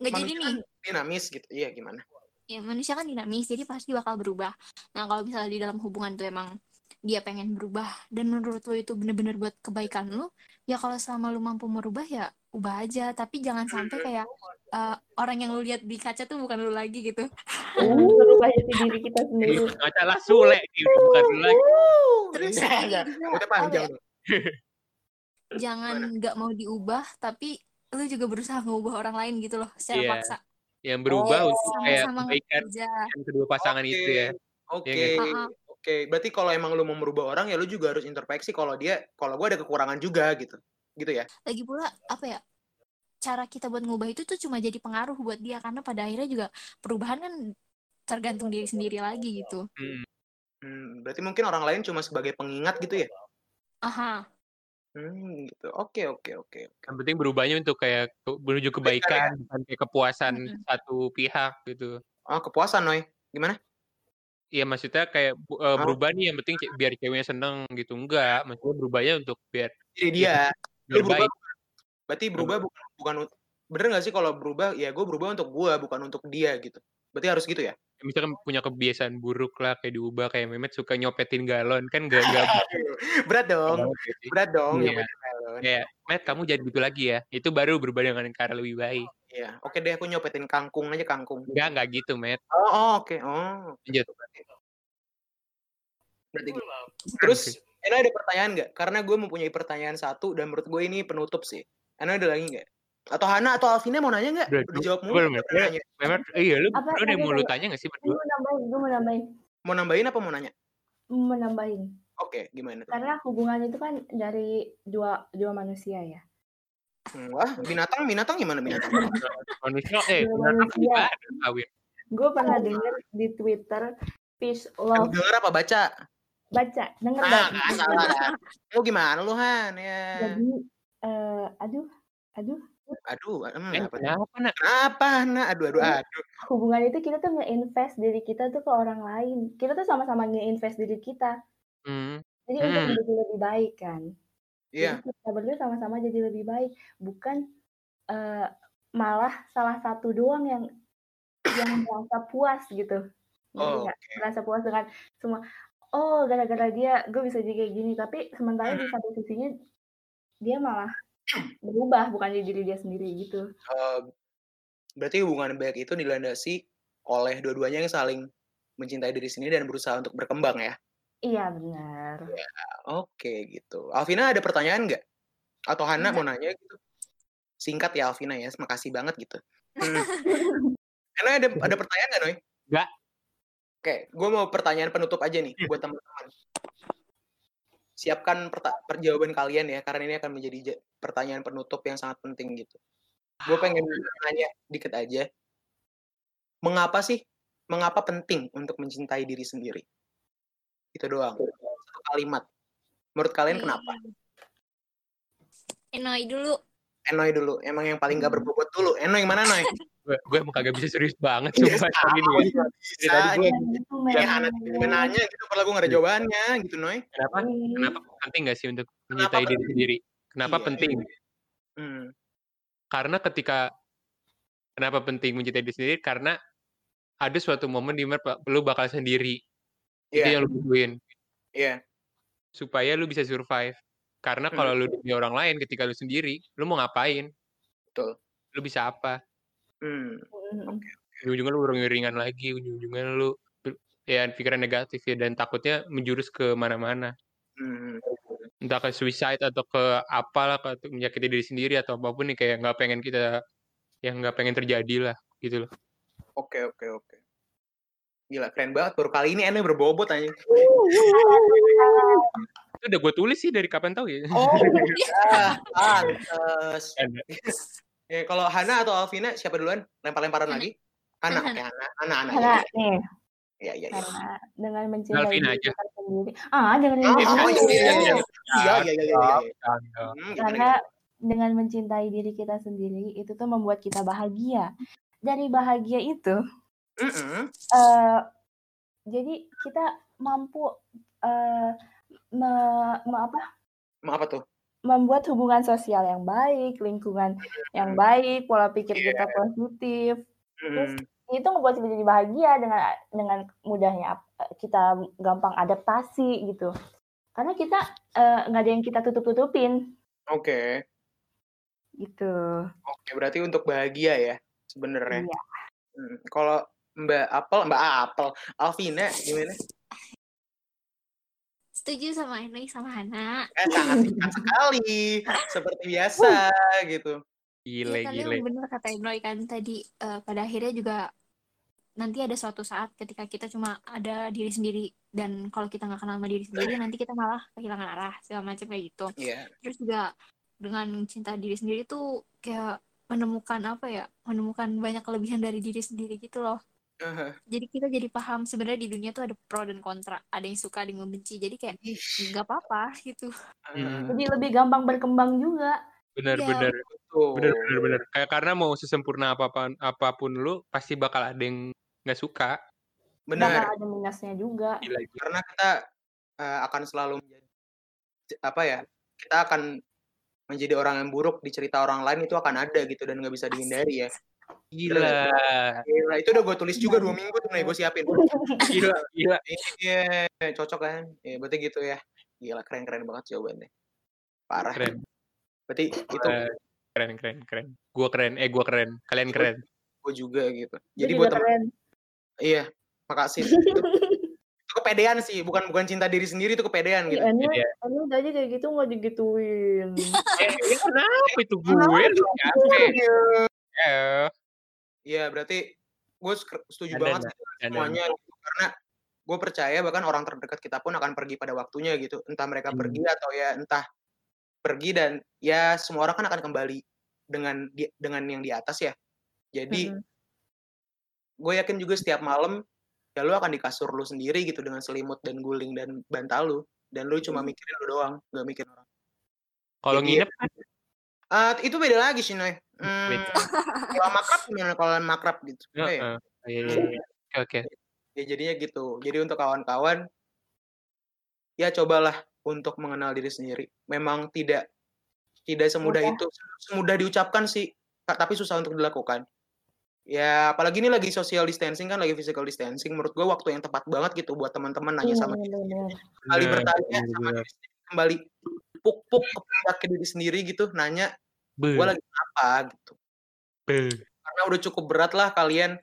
Nggak jadi nih. kan dinamis gitu. Iya, gimana? ya manusia kan dinamis jadi pasti bakal berubah nah kalau misalnya di dalam hubungan tuh emang dia pengen berubah dan menurut lo itu bener-bener buat kebaikan lo ya kalau selama lo mampu merubah ya ubah aja tapi jangan sampai kayak eh, orang yang lo lihat di kaca tuh bukan lo lagi gitu Uh, Merubah jati diri kita sendiri. Ngaca lah Sule gitu, bukan lu lagi. terus Iya, iya. panjang ya, tuh. (laughs) jangan nggak mau diubah tapi lo juga berusaha ngubah orang lain gitu loh secara Iya. paksa Yang berubah Oh, untuk kayak sama-sama kebaikan kerja kedua pasangan Oke, itu ya. Oke. Iya? Ah, ah. Oke, berarti kalau emang lu mau merubah orang ya lu juga harus introspeksi kalau dia kalau gua ada kekurangan juga gitu. Gitu ya. lagi pula apa ya cara kita buat ngubah itu tuh cuma jadi pengaruh buat dia karena pada akhirnya juga perubahan kan tergantung diri sendiri lagi gitu Hmm. Hmm, berarti mungkin orang lain cuma sebagai pengingat gitu ya. aha Hmm, gitu. Oke, oke, oke. Yang penting berubahnya untuk kayak menuju kebaikan, bukan kayak kepuasan Mm-mm. satu pihak gitu. Oh, kepuasan, Noy. Gimana? Iya maksudnya kayak eh, Ah. berubah nih yang penting ce- biar ceweknya seneng gitu. Enggak, maksudnya berubahnya untuk biar Jadi dia biar berubah baik. berarti berubah bukan bukan bener gak sih kalau berubah ya gue berubah untuk gua bukan untuk dia gitu. Berarti harus gitu ya? Misalkan punya kebiasaan buruk lah kayak diubah kayak Mehmet suka nyopetin galon kan gak gak (laughs) Berat dong. ya. Berat dong yang bener Melon. Kayak Met kamu jadi gitu lagi ya. Itu baru berubah dengan cara lebih baik. Iya. Oke deh aku nyopetin kangkung aja kangkung. Enggak enggak gitu Met. Oh, oh, oke. Oh. Lanjut. Berarti gitu. Terus Ena ada pertanyaan nggak? Karena gue mempunyai pertanyaan satu dan menurut gue ini penutup sih. Ena ada lagi nggak? Atau Hana atau Alvina mau nanya nggak? Udah, jawab mulu. nggak. Mehmet, iya lu, Apa lu ada mau lu tanya? tanya gak sih Gue berdua? mau nambahin, gue mau nambahin, Mau nambahin apa mau nanya? mau nambahin. Oke, gimana tuh? Karena hubungan itu kan dari dua dua manusia ya. Hmm, Wah, binatang, binatang gimana binatang? (laughs) Manusia eh binatang manusia. juga ada kawin. Gue pernah denger di Twitter peace love Dengar apa baca? baca denger Ah, baca. nggak salah dah. Lu gimana lu Han? Ya. Jadi eh aduh aduh Aduh, Eh, apa kenapa nak? Apa, Nah? Aduh, aduh, aduh. hubungan itu kita tuh nge-invest diri kita tuh ke orang lain. Kita tuh sama-sama nge-invest diri kita. Hmm. Jadi untuk Hmm. menjadi lebih baik kan. Iya. Jadi kita berdua sama-sama jadi lebih baik, bukan eh, malah salah satu doang yang yang merasa puas gitu. Oh, nggak? Merasa puas dengan semua. Oh, gara-gara dia gue bisa jadi kayak gini. Tapi sementara di satu sisinya dia malah berubah bukan jadi diri dia sendiri gitu. Eh, berarti hubungan baik itu dilandasi oleh dua-duanya yang saling mencintai diri sendiri dan berusaha untuk berkembang ya. Iya benar. Oke, gitu. Alvina ada pertanyaan nggak? Atau Hana mau nanya gitu? Singkat ya Alvina ya, makasih banget gitu. Hmm. (laughs) Karena ada ada pertanyaan nggak, Noy? Nggak. Oke, gue mau pertanyaan penutup aja nih buat teman-teman. Siapkan perta- perjawaban kalian ya karena ini akan menjadi ja- pertanyaan penutup yang sangat penting gitu. Gue pengen nanya dikit aja. Mengapa sih? Mengapa penting untuk mencintai diri sendiri? Itu doang. Satu kalimat. Menurut kalian kenapa? Enoi dulu. Enoy dulu. Emang yang paling gak berbobot dulu. Enoy yang mana Noy? (laughs) gue gue emang kagak bisa serius banget Iya, sumpah hari ini ya. gua Dari bisa. tadi gue itu anak juga nanya gitu, padahal gue gak ada jawabannya gitu Noy. kenapa Ih, kenapa penting gak sih untuk mencintai diri sendiri kenapa Iya. penting Hmm. karena ketika kenapa penting mencintai diri sendiri karena ada suatu momen di mana lu bakal sendiri itu Iya, yang lu butuhin iya. supaya lu bisa survive karena Hmm. kalau lu di dunia orang lain ketika lu sendiri lu mau ngapain Betul. lu bisa apa Hmm. mm, ujung-ujungnya lu ringan lagi ujung-ujungnya lu ya pikiran negatif ya dan takutnya menjurus ke mana-mana Hmm. entah ke suicide atau ke apalah ke menyakiti diri sendiri atau apa pun nih kayak nggak pengen kita yang nggak pengen terjadi lah gitu loh Oke, oke, oke. Gila, keren banget. Baru kali ini Enoy berbobot aja. itu udah gue tulis sih dari kapan tahu ya Oh, ya, (laughs) pantes. Ada. Ya, kalau Hana atau Alvina siapa duluan? Lempar-lemparan Hana. lagi? Hana, Hana. oke Hana, Hana, Hana. karena Ya, nih ya, ya. ya. karena dengan mencintai Alvin diri aja. kita sendiri ah dengan Oh, diri oh, sendiri iya, iya, iya. Iya, iya, iya, iya, iya. Hmm, karena dengan mencintai diri kita sendiri itu tuh membuat kita bahagia dari bahagia itu Mm-mm. eh jadi kita mampu eh me, me- apa Mau apa tuh? Membuat hubungan sosial yang baik, lingkungan yang baik, pola pikir Iya. kita positif. Terus itu ngebuat kita jadi bahagia dengan dengan mudahnya ap- kita gampang adaptasi gitu. Karena kita eh, nggak ada yang kita tutup-tutupin Oke, gitu. oke. Berarti untuk bahagia ya sebenarnya. Iya. Hmm. Kalau Mbak Apel, Mbak Apel, Alvina gimana? Setuju sama Enoi sama Hana. Eh, sangat singkat sekali, seperti biasa gitu. gile Iya, karena gile benar kata Enoi kan tadi eh, pada akhirnya juga nanti ada suatu saat ketika kita cuma ada diri sendiri dan kalau kita nggak kenal sama diri sendiri nanti kita malah kehilangan arah segala macam kayak gitu. Iya. Terus juga dengan cinta diri sendiri tuh kayak menemukan apa ya menemukan banyak kelebihan dari diri sendiri gitu loh. (laughs) Jadi kita jadi paham sebenarnya di dunia tuh ada pro dan kontra, ada yang suka, ada yang membenci. Jadi kayak nggak apa-apa gitu. Hmm. Jadi lebih gampang berkembang juga. bener Iya, bener betul. bener bener bener kayak karena mau sesempurna apa pun apa pun lu pasti bakal ada yang nggak suka Benar. Bakal ada minusnya juga. gila gila Karena kita eh, akan selalu menjadi apa ya? Kita akan menjadi orang yang buruk di cerita orang lain itu akan ada gitu dan nggak bisa dihindari ya. Gila Gila, itu udah gue tulis juga dua minggu tuh nih gue siapin. (laughs) gila gila Iya, cocok kan? Ya, berarti gitu ya. Gila, keren-keren banget jawabannya. Parah. keren Berarti itu Eh, keren keren keren gua keren eh gua keren kalian keren gue juga gitu. Jadi Jadi buat teman keren. iya, makasih. (laughs) itu, kepedean sih, bukan bukan cinta diri sendiri itu kepedean gitu. Iya. ini tadi kayak gitu nggak digituin. (laughs) eh ya kenapa itu gue eh Iya, berarti gue setuju Ada, banget sih semuanya gitu. karena gue percaya bahkan orang terdekat kita pun akan pergi pada waktunya gitu. Entah mereka Hmm. pergi atau ya entah pergi dan ya semua orang kan akan kembali dengan di- dengan yang di atas ya. Jadi Mm-mm. gue yakin juga setiap malam ya lu akan di kasur lu sendiri gitu dengan selimut dan guling dan bantal lu dan lu cuma mikirin lu doang nggak mikirin orang kalau nginep kan Ah, itu beda lagi sih Noy hmm, kalau makrab gimana? Kalau makrab gitu. Eh, Iya, iya, iya. oke oke. Ya jadinya gitu. Jadi untuk kawan-kawan ya cobalah untuk mengenal diri sendiri. Memang tidak tidak semudah Mudah. itu semudah diucapkan sih tapi susah untuk dilakukan. Ya apalagi ini lagi social distancing kan lagi physical distancing. Menurut gue waktu yang tepat banget gitu buat teman-teman nanya Iya, sama bener, bener. kembali bertanya sama diri sendiri kembali puk-puk ke diri sendiri gitu nanya Be, gue lagi apa gitu be. karena udah cukup berat lah kalian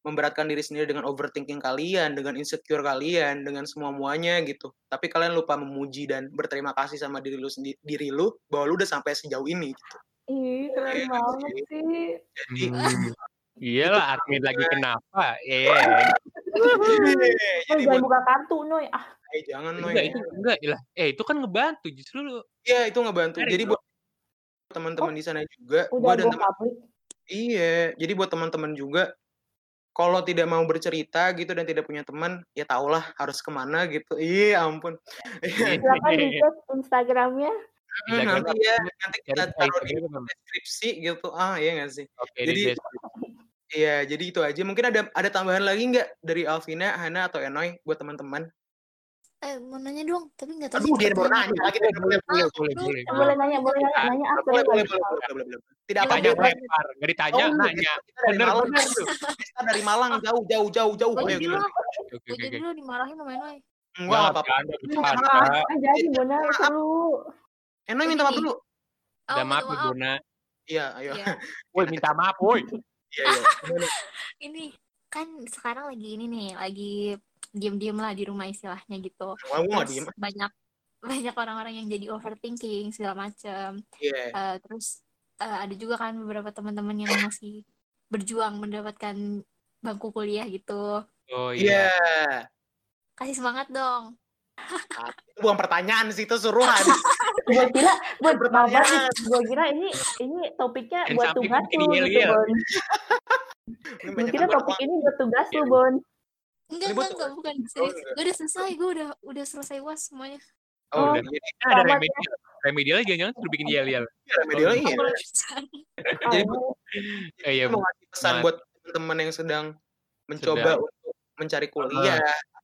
memberatkan diri sendiri dengan overthinking kalian dengan insecure kalian dengan semua muanya gitu tapi kalian lupa memuji dan berterima kasih sama diri lu sendiri diri lu bahwa lu udah sampai sejauh ini gitu. Ih, keren Iya banget sih. jadi Hmm. Iyalah admin lagi kenapa? Eh, Iya, Noy, jadi jangan buat buka kartu, Noy. Ah, eh jangan Noy. Enggak, itu enggak lah. Eh, itu kan ngebantu justru lu. Iya, itu ngebantu. Jadi buat teman-teman di sana juga, udah gua dan teman public. iya, jadi buat teman-teman juga kalau tidak mau bercerita gitu dan tidak punya teman, ya tahulah harus ke mana gitu. Iya, ampun. Iya. Silakan dicek Instagramnya. Hmm, Instagram nanti ya, nanti kita taruh di deskripsi gitu. Ah, iya nggak sih? Oke, di Jadi iya, jadi itu aja. Mungkin ada ada tambahan lagi nggak dari Alvina, Hana atau Enoy buat teman-teman? Eh, mau nanya dong, tapi nggak tahu Aduh, dia pertanyaannya. nanya lagi. Boleh, boleh, boleh, Ah, boleh, boleh. Eh, boleh nanya, boleh nanya, nanya ah, Boleh, boleh, boleh, boleh. boleh, boleh, boleh, boleh. Tidak Boleh, apa-apa. Tanya boleh. lempar, nggak ditanya, Oh, nanya. Bener, Malang. bener tuh. Kita dari Malang, jauh, jauh, jauh, jauh. Gue gue oke. jadi oke. lo dimarahin sama Enoy. Enggak, nggak apa-apa. Ah, jadi Bona lu. Enoy minta maaf nih, dulu. oh Udah maaf ya, maaf. Bona. Iya, ayo. Iya, (laughs) Woi, minta maaf, woi. Iya, iya. (laughs) Ini kan sekarang lagi ini nih, lagi diem-diem lah di rumah istilahnya gitu. Terus diem. banyak banyak orang-orang yang jadi overthinking segala macam. Iya. Eh, terus eh, ada juga kan beberapa teman-teman yang masih berjuang mendapatkan bangku kuliah gitu. Oh Iya. iya. Kasih semangat dong. Itu bukan (laughs) pertanyaan sih, itu suruhan. Gue kira, buat Pertanyaan. gue kira ini ini topiknya Dan buat tugas lu gitu. Bon. Gue kira topik ini buat tugas lu, Iya. Bon. Enggak, Ini enggak, enggak, bukan. Oh, Serius. enggak. Gue udah selesai, gue udah udah selesai UAS semuanya. Oh, Oh, udah. Jadi, Kan ada selamat ya. remedial. Remedialnya jangan-jangan suruh bikin yel-yel. iya, remedial iya. Aku lulusan. Jadi, Oh, Eh, iya, mau ngasih pesan buat teman-teman yang sedang mencoba Sedang. untuk mencari kuliah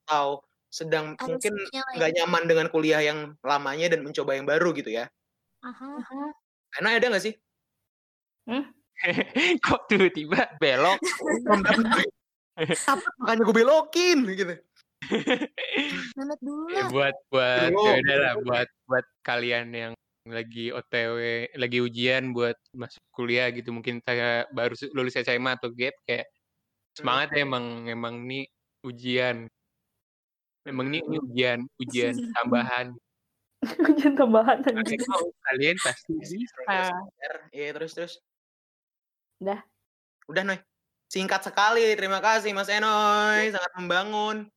atau sedang Harus mungkin lah ya. nggak nyaman dengan kuliah yang lamanya dan mencoba yang baru gitu ya. Aha. aha. Enak ada nggak sih? (laughs) Kok tiba-tiba belok? (laughs) Apa makanya gue belokin gitu. (laughs) Dulu Ya, lah. buat buat Belum. ya lah buat buat kalian yang lagi OTW lagi ujian buat masuk kuliah gitu mungkin saya baru lulus SMA atau gap kayak semangat ya emang emang nih ujian emang nih ini ujian ujian (laughs) tambahan (laughs) Ujian tambahan anjing. kalian pasti bisa Iya terus terus. Udah. Udah Noy. Singkat sekali. Terima kasih Mas Enoy. Sangat membangun.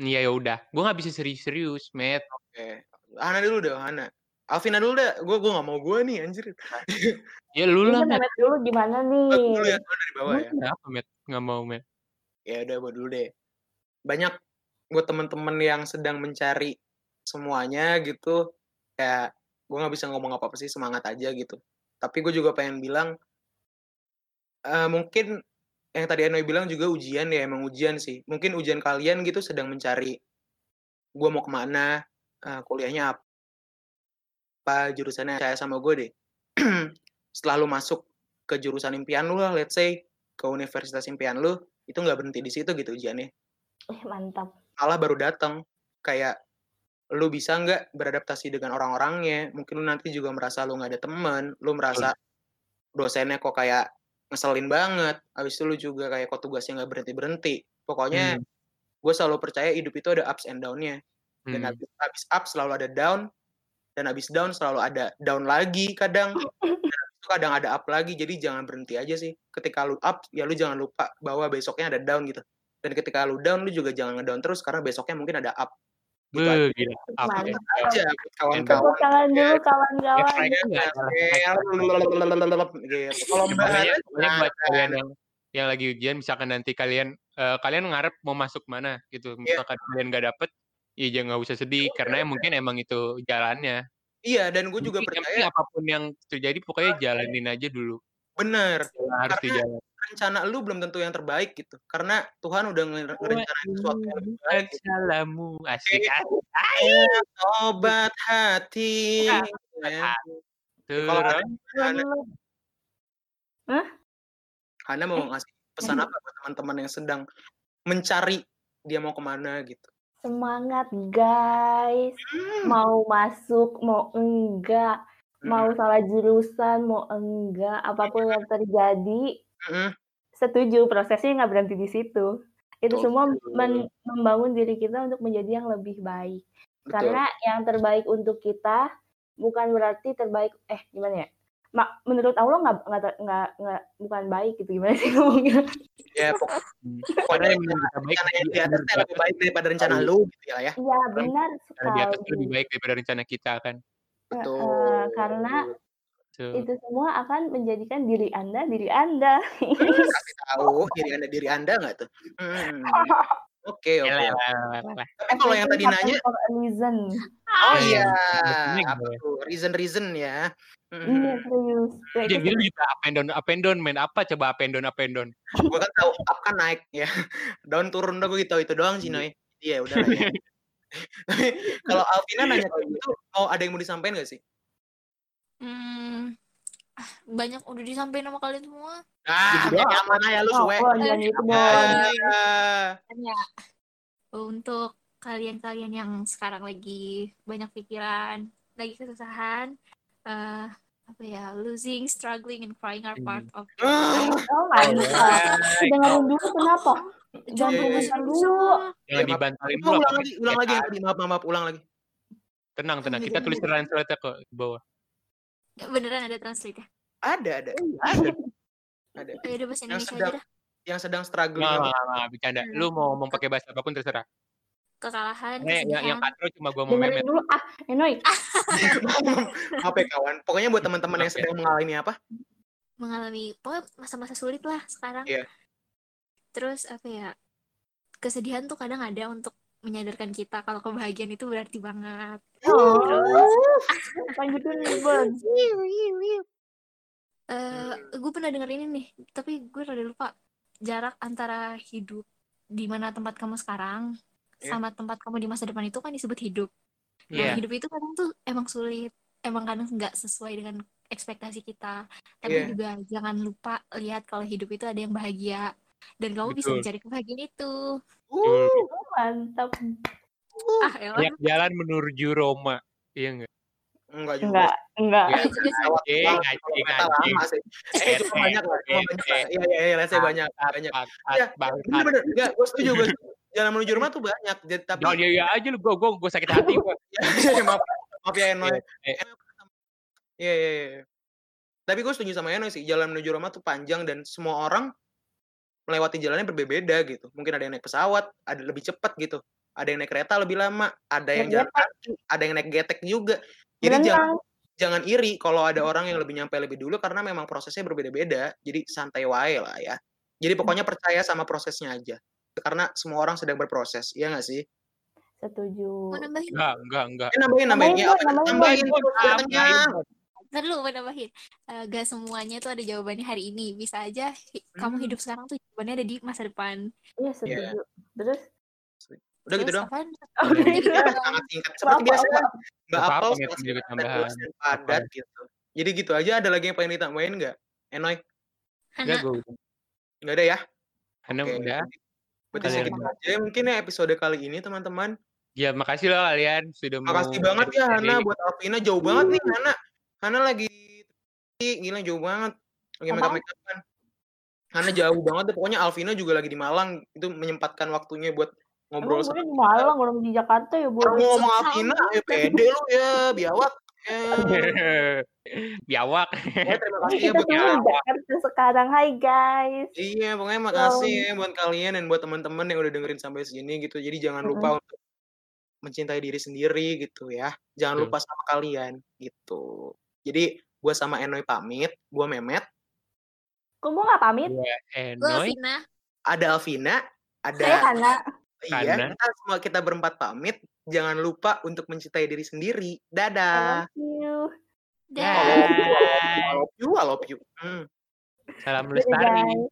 Iya ya udah gue nggak bisa serius-serius met Oke. Hana dulu deh Hana. Alvina dulu deh. Gue gue nggak mau gue nih anjir. (laughs) ya lu lah met dulu gimana nih? Gue dulu ya. Gue dari bawah ya. kenapa met nggak mau met Ya udah gue dulu deh. Banyak buat temen-temen yang sedang mencari semuanya gitu. Kayak gue nggak bisa ngomong apa-apa sih semangat aja gitu. Tapi gue juga pengen bilang eh mungkin yang tadi Enoy bilang juga ujian ya emang ujian sih. Mungkin ujian kalian gitu sedang mencari gue mau ke mana, eh, kuliahnya apa, apa jurusannya saya sama gue deh. (clears throat) Setelah lu masuk ke jurusan impian lu lah, let's say ke universitas impian lu, itu nggak berhenti di situ gitu ujiannya. Eh, mantap. Malah baru datang kayak lu bisa nggak beradaptasi dengan orang-orangnya. Mungkin lu nanti juga merasa lu nggak ada temen, lu merasa dosennya kok kayak ngeselin banget. Habis itu lu juga kayak kok tugasnya nggak berhenti berhenti. Pokoknya Hmm. gue selalu percaya hidup itu ada ups and down-nya. Dan Hmm. habis, habis up selalu ada down, dan habis down selalu ada down lagi kadang. Kadang ada up lagi. Jadi jangan berhenti aja sih. Ketika lu up, ya lu jangan lupa bahwa besoknya ada down gitu. Dan ketika lu down, lu juga jangan ngedown terus karena besoknya mungkin ada up. Gitu aja. Gila. Apa ya? Kawan-kawan. tangan dulu Ya, kawan-kawan. Nggak salah. gitu. Kalau Ya, Mbak kalian yang yang lagi ujian misalkan nanti kalian eh, kalian ngarep mau masuk mana gitu Iya. misalkan kalian nggak dapet ya jangan nggak usah sedih karena mungkin emang itu jalannya iya dan gue juga Mungkin yang percaya apa pun yang terjadi pokoknya jalanin aja dulu bener harus dijalan rencana lu belum tentu yang terbaik gitu karena Tuhan udah nge- ngerencanain sesuatu yang lebih baik gitu. salamu asik Iya. asik obat hati Ya, ya. Kalau Hana, Hana mau ngasih pesan apa buat teman-teman yang sedang mencari dia mau ke mana gitu Semangat guys. Hmm. Mau masuk, mau enggak. Mau salah jurusan, mau enggak. Apa pun yang terjadi, Setuju. Prosesnya nggak berhenti di situ. Itu Betul. semua men- membangun diri kita untuk menjadi yang lebih baik. betul Karena yang terbaik untuk kita bukan berarti terbaik eh gimana ya? ma menurut Allah nggak nggak nggak nggak bukan baik gitu gimana sih ngomongnya? Ya pokoknya yang menurut kita baik yang di atas lebih baik daripada rencana sekali. lu gitu ya ya. Iya benar Karena di atas lebih sekali. baik daripada rencana kita kan. Betul. Karena Tuh. itu semua akan menjadikan diri anda diri anda. Hmm, (laughs) kasih tahu diri anda diri anda nggak tuh? Hmm. Oke oke. Yalah, oke. yalah, yalah, yalah. Tapi kalau yang tadi nanya, reason. oh Iya, iya, apa gitu. tuh reason reason ya. Iya Hmm. serius. Ya, itu Jadi lu juga up and down, up and down, main apa coba up and down, up and down. Gue kan tahu up kan naik ya, (laughs) down turun udah gue gitu itu doang sih Noy. Iya udah lah ya. (laughs) Tapi kalau Alvina nanya kayak gitu, oh ada yang mau disampaikan gak sih? Hmm, ah, banyak udah disampaikan sama kalian semua. Ah, Gitu yang mana ya lu suwe? oh, jangan Ya, untuk kalian-kalian yang sekarang lagi banyak pikiran, lagi kesusahan, eh apa ya, losing, struggling, and crying are part of it. Ah, Oh mantap. (laughs) Dengerin dulu kenapa? Jangan komentar dulu. Jangan dulu ulang lagi, ulang lagi yang tadi. Maaf, maaf, ulang lagi. Tenang, tenang. Kita tulis translate kok di bawah. Beneran ada translate ya? Ada, ada, Iya. ada, ada. Oh, udah bahasa Yang Indonesia aja sedang, dah. yang sedang struggling. Nggak, apa? nggak, nggak, bercanda. Lu mau ngomong pakai bahasa apa pun terserah. Kekalahan, Eh, yang, yang kesedihan. katro cuma gua mau memet. dulu ah, Enoy. (laughs) (laughs) apa ya kawan? Pokoknya buat teman-teman yang sedang mengalami apa? mengalami pokoknya masa-masa sulit lah sekarang. Iya. Terus apa ya? Kesedihan tuh kadang ada untuk menyadarkan kita kalau kebahagiaan itu berarti banget. Oh. (laughs) Lanjutin Bon. eh gue pernah denger ini nih, tapi gue rada lupa jarak antara hidup di mana tempat kamu sekarang Iya. sama tempat kamu di masa depan itu kan disebut hidup. Nah, Iya. hidup itu kadang tuh emang sulit, emang kadang nggak sesuai dengan ekspektasi kita. Tapi Iya. juga jangan lupa lihat kalau hidup itu ada yang bahagia dan kamu bisa Betul. mencari kebahagiaan itu. Oh, mantap. Ah, elah. Banyak jalan menuju Roma. Iya nggak? Enggak juga. Enggak, enggak. Iya Anjing, anjing, anjing. Eh, cuma banyak lah. Iya, iya, iya, let's say banyak, banyak. Iya, Bangsat. Bener-bener, enggak, gue setuju, gue. Jalan menuju rumah tuh banyak, jadi tapi Jangan ya ya aja lu, gua, gua, gua sakit hati gua. Iya, maaf, maaf ya Enoy. Eh, Iya, iya, iya. Tapi gue setuju sama Enoy sih, jalan menuju Roma tuh panjang dan semua orang melewati jalannya berbeda gitu. Mungkin ada yang naik pesawat, ada lebih cepat gitu. Ada yang naik kereta lebih lama, ada yang jalan kaki, ada yang naik getek juga. Jadi jangan Berenang. jangan iri kalau ada orang yang lebih nyampe lebih dulu karena memang prosesnya berbeda-beda. Jadi santai wae lah ya. Jadi pokoknya percaya sama prosesnya aja. Karena semua orang sedang berproses, iya nggak sih? Setuju. Mau nambahin? Enggak, enggak, enggak. Eh, nambahin, nambahin, Nambahin, ya, Bon, apa? nambahin, nambahin, Bon. terus biar kenyang. Ntar dulu mau nambahin. Eh, gak semuanya tuh ada jawabannya hari ini. Bisa aja hi- kamu Hmm. hidup sekarang tuh jawabannya ada di masa depan. Iya, setuju. Terus? Udah gitu Terus dong. Oh, Udah gitu gitu. doang. sangat singkat seperti Apa, biasa apa? Mbak Apa-apa, Apel nggak juga tambahan. dan padat gitu jadi gitu aja ada lagi yang pengen ditambahin nggak Enoy Enggak, nggak ada ya Hana Oke, udah. berarti Kalian segitu aja mungkin ya episode kali ini teman-teman Ya, makasih loh kalian sudah mau makasih banget ya. Hana buat Alvina jauh banget nih Hana Hana lagi gila jauh banget lagi make up Apaan? make upan Hana jauh banget deh pokoknya Alvina juga lagi di Malang itu menyempatkan waktunya buat ngobrol Emang di Malang, orang di Jakarta ya, mau ngomong Sama. Alvina ya pede lu ya biawak ya (laughs) Biawak. Pokoknya terima kasih ya Kita buat Jakarta sekarang. Hai guys. Iya, pokoknya makasih ya buat kalian dan buat teman-teman yang udah dengerin sampai sini gitu. Jadi jangan lupa untuk mencintai diri sendiri gitu ya. Jangan Betul. lupa sama kalian gitu. Jadi gua sama Enoy pamit, gua Memet, Kok gue gak pamit? Gue Enoy. Ada Alvina, ada Saya Hana. iya, Hana. kita semua kita berempat pamit. Jangan lupa untuk mencintai diri sendiri. Dadah. I love you, I love you, I love you, I love you. Hmm. Salam Dadah, lestari.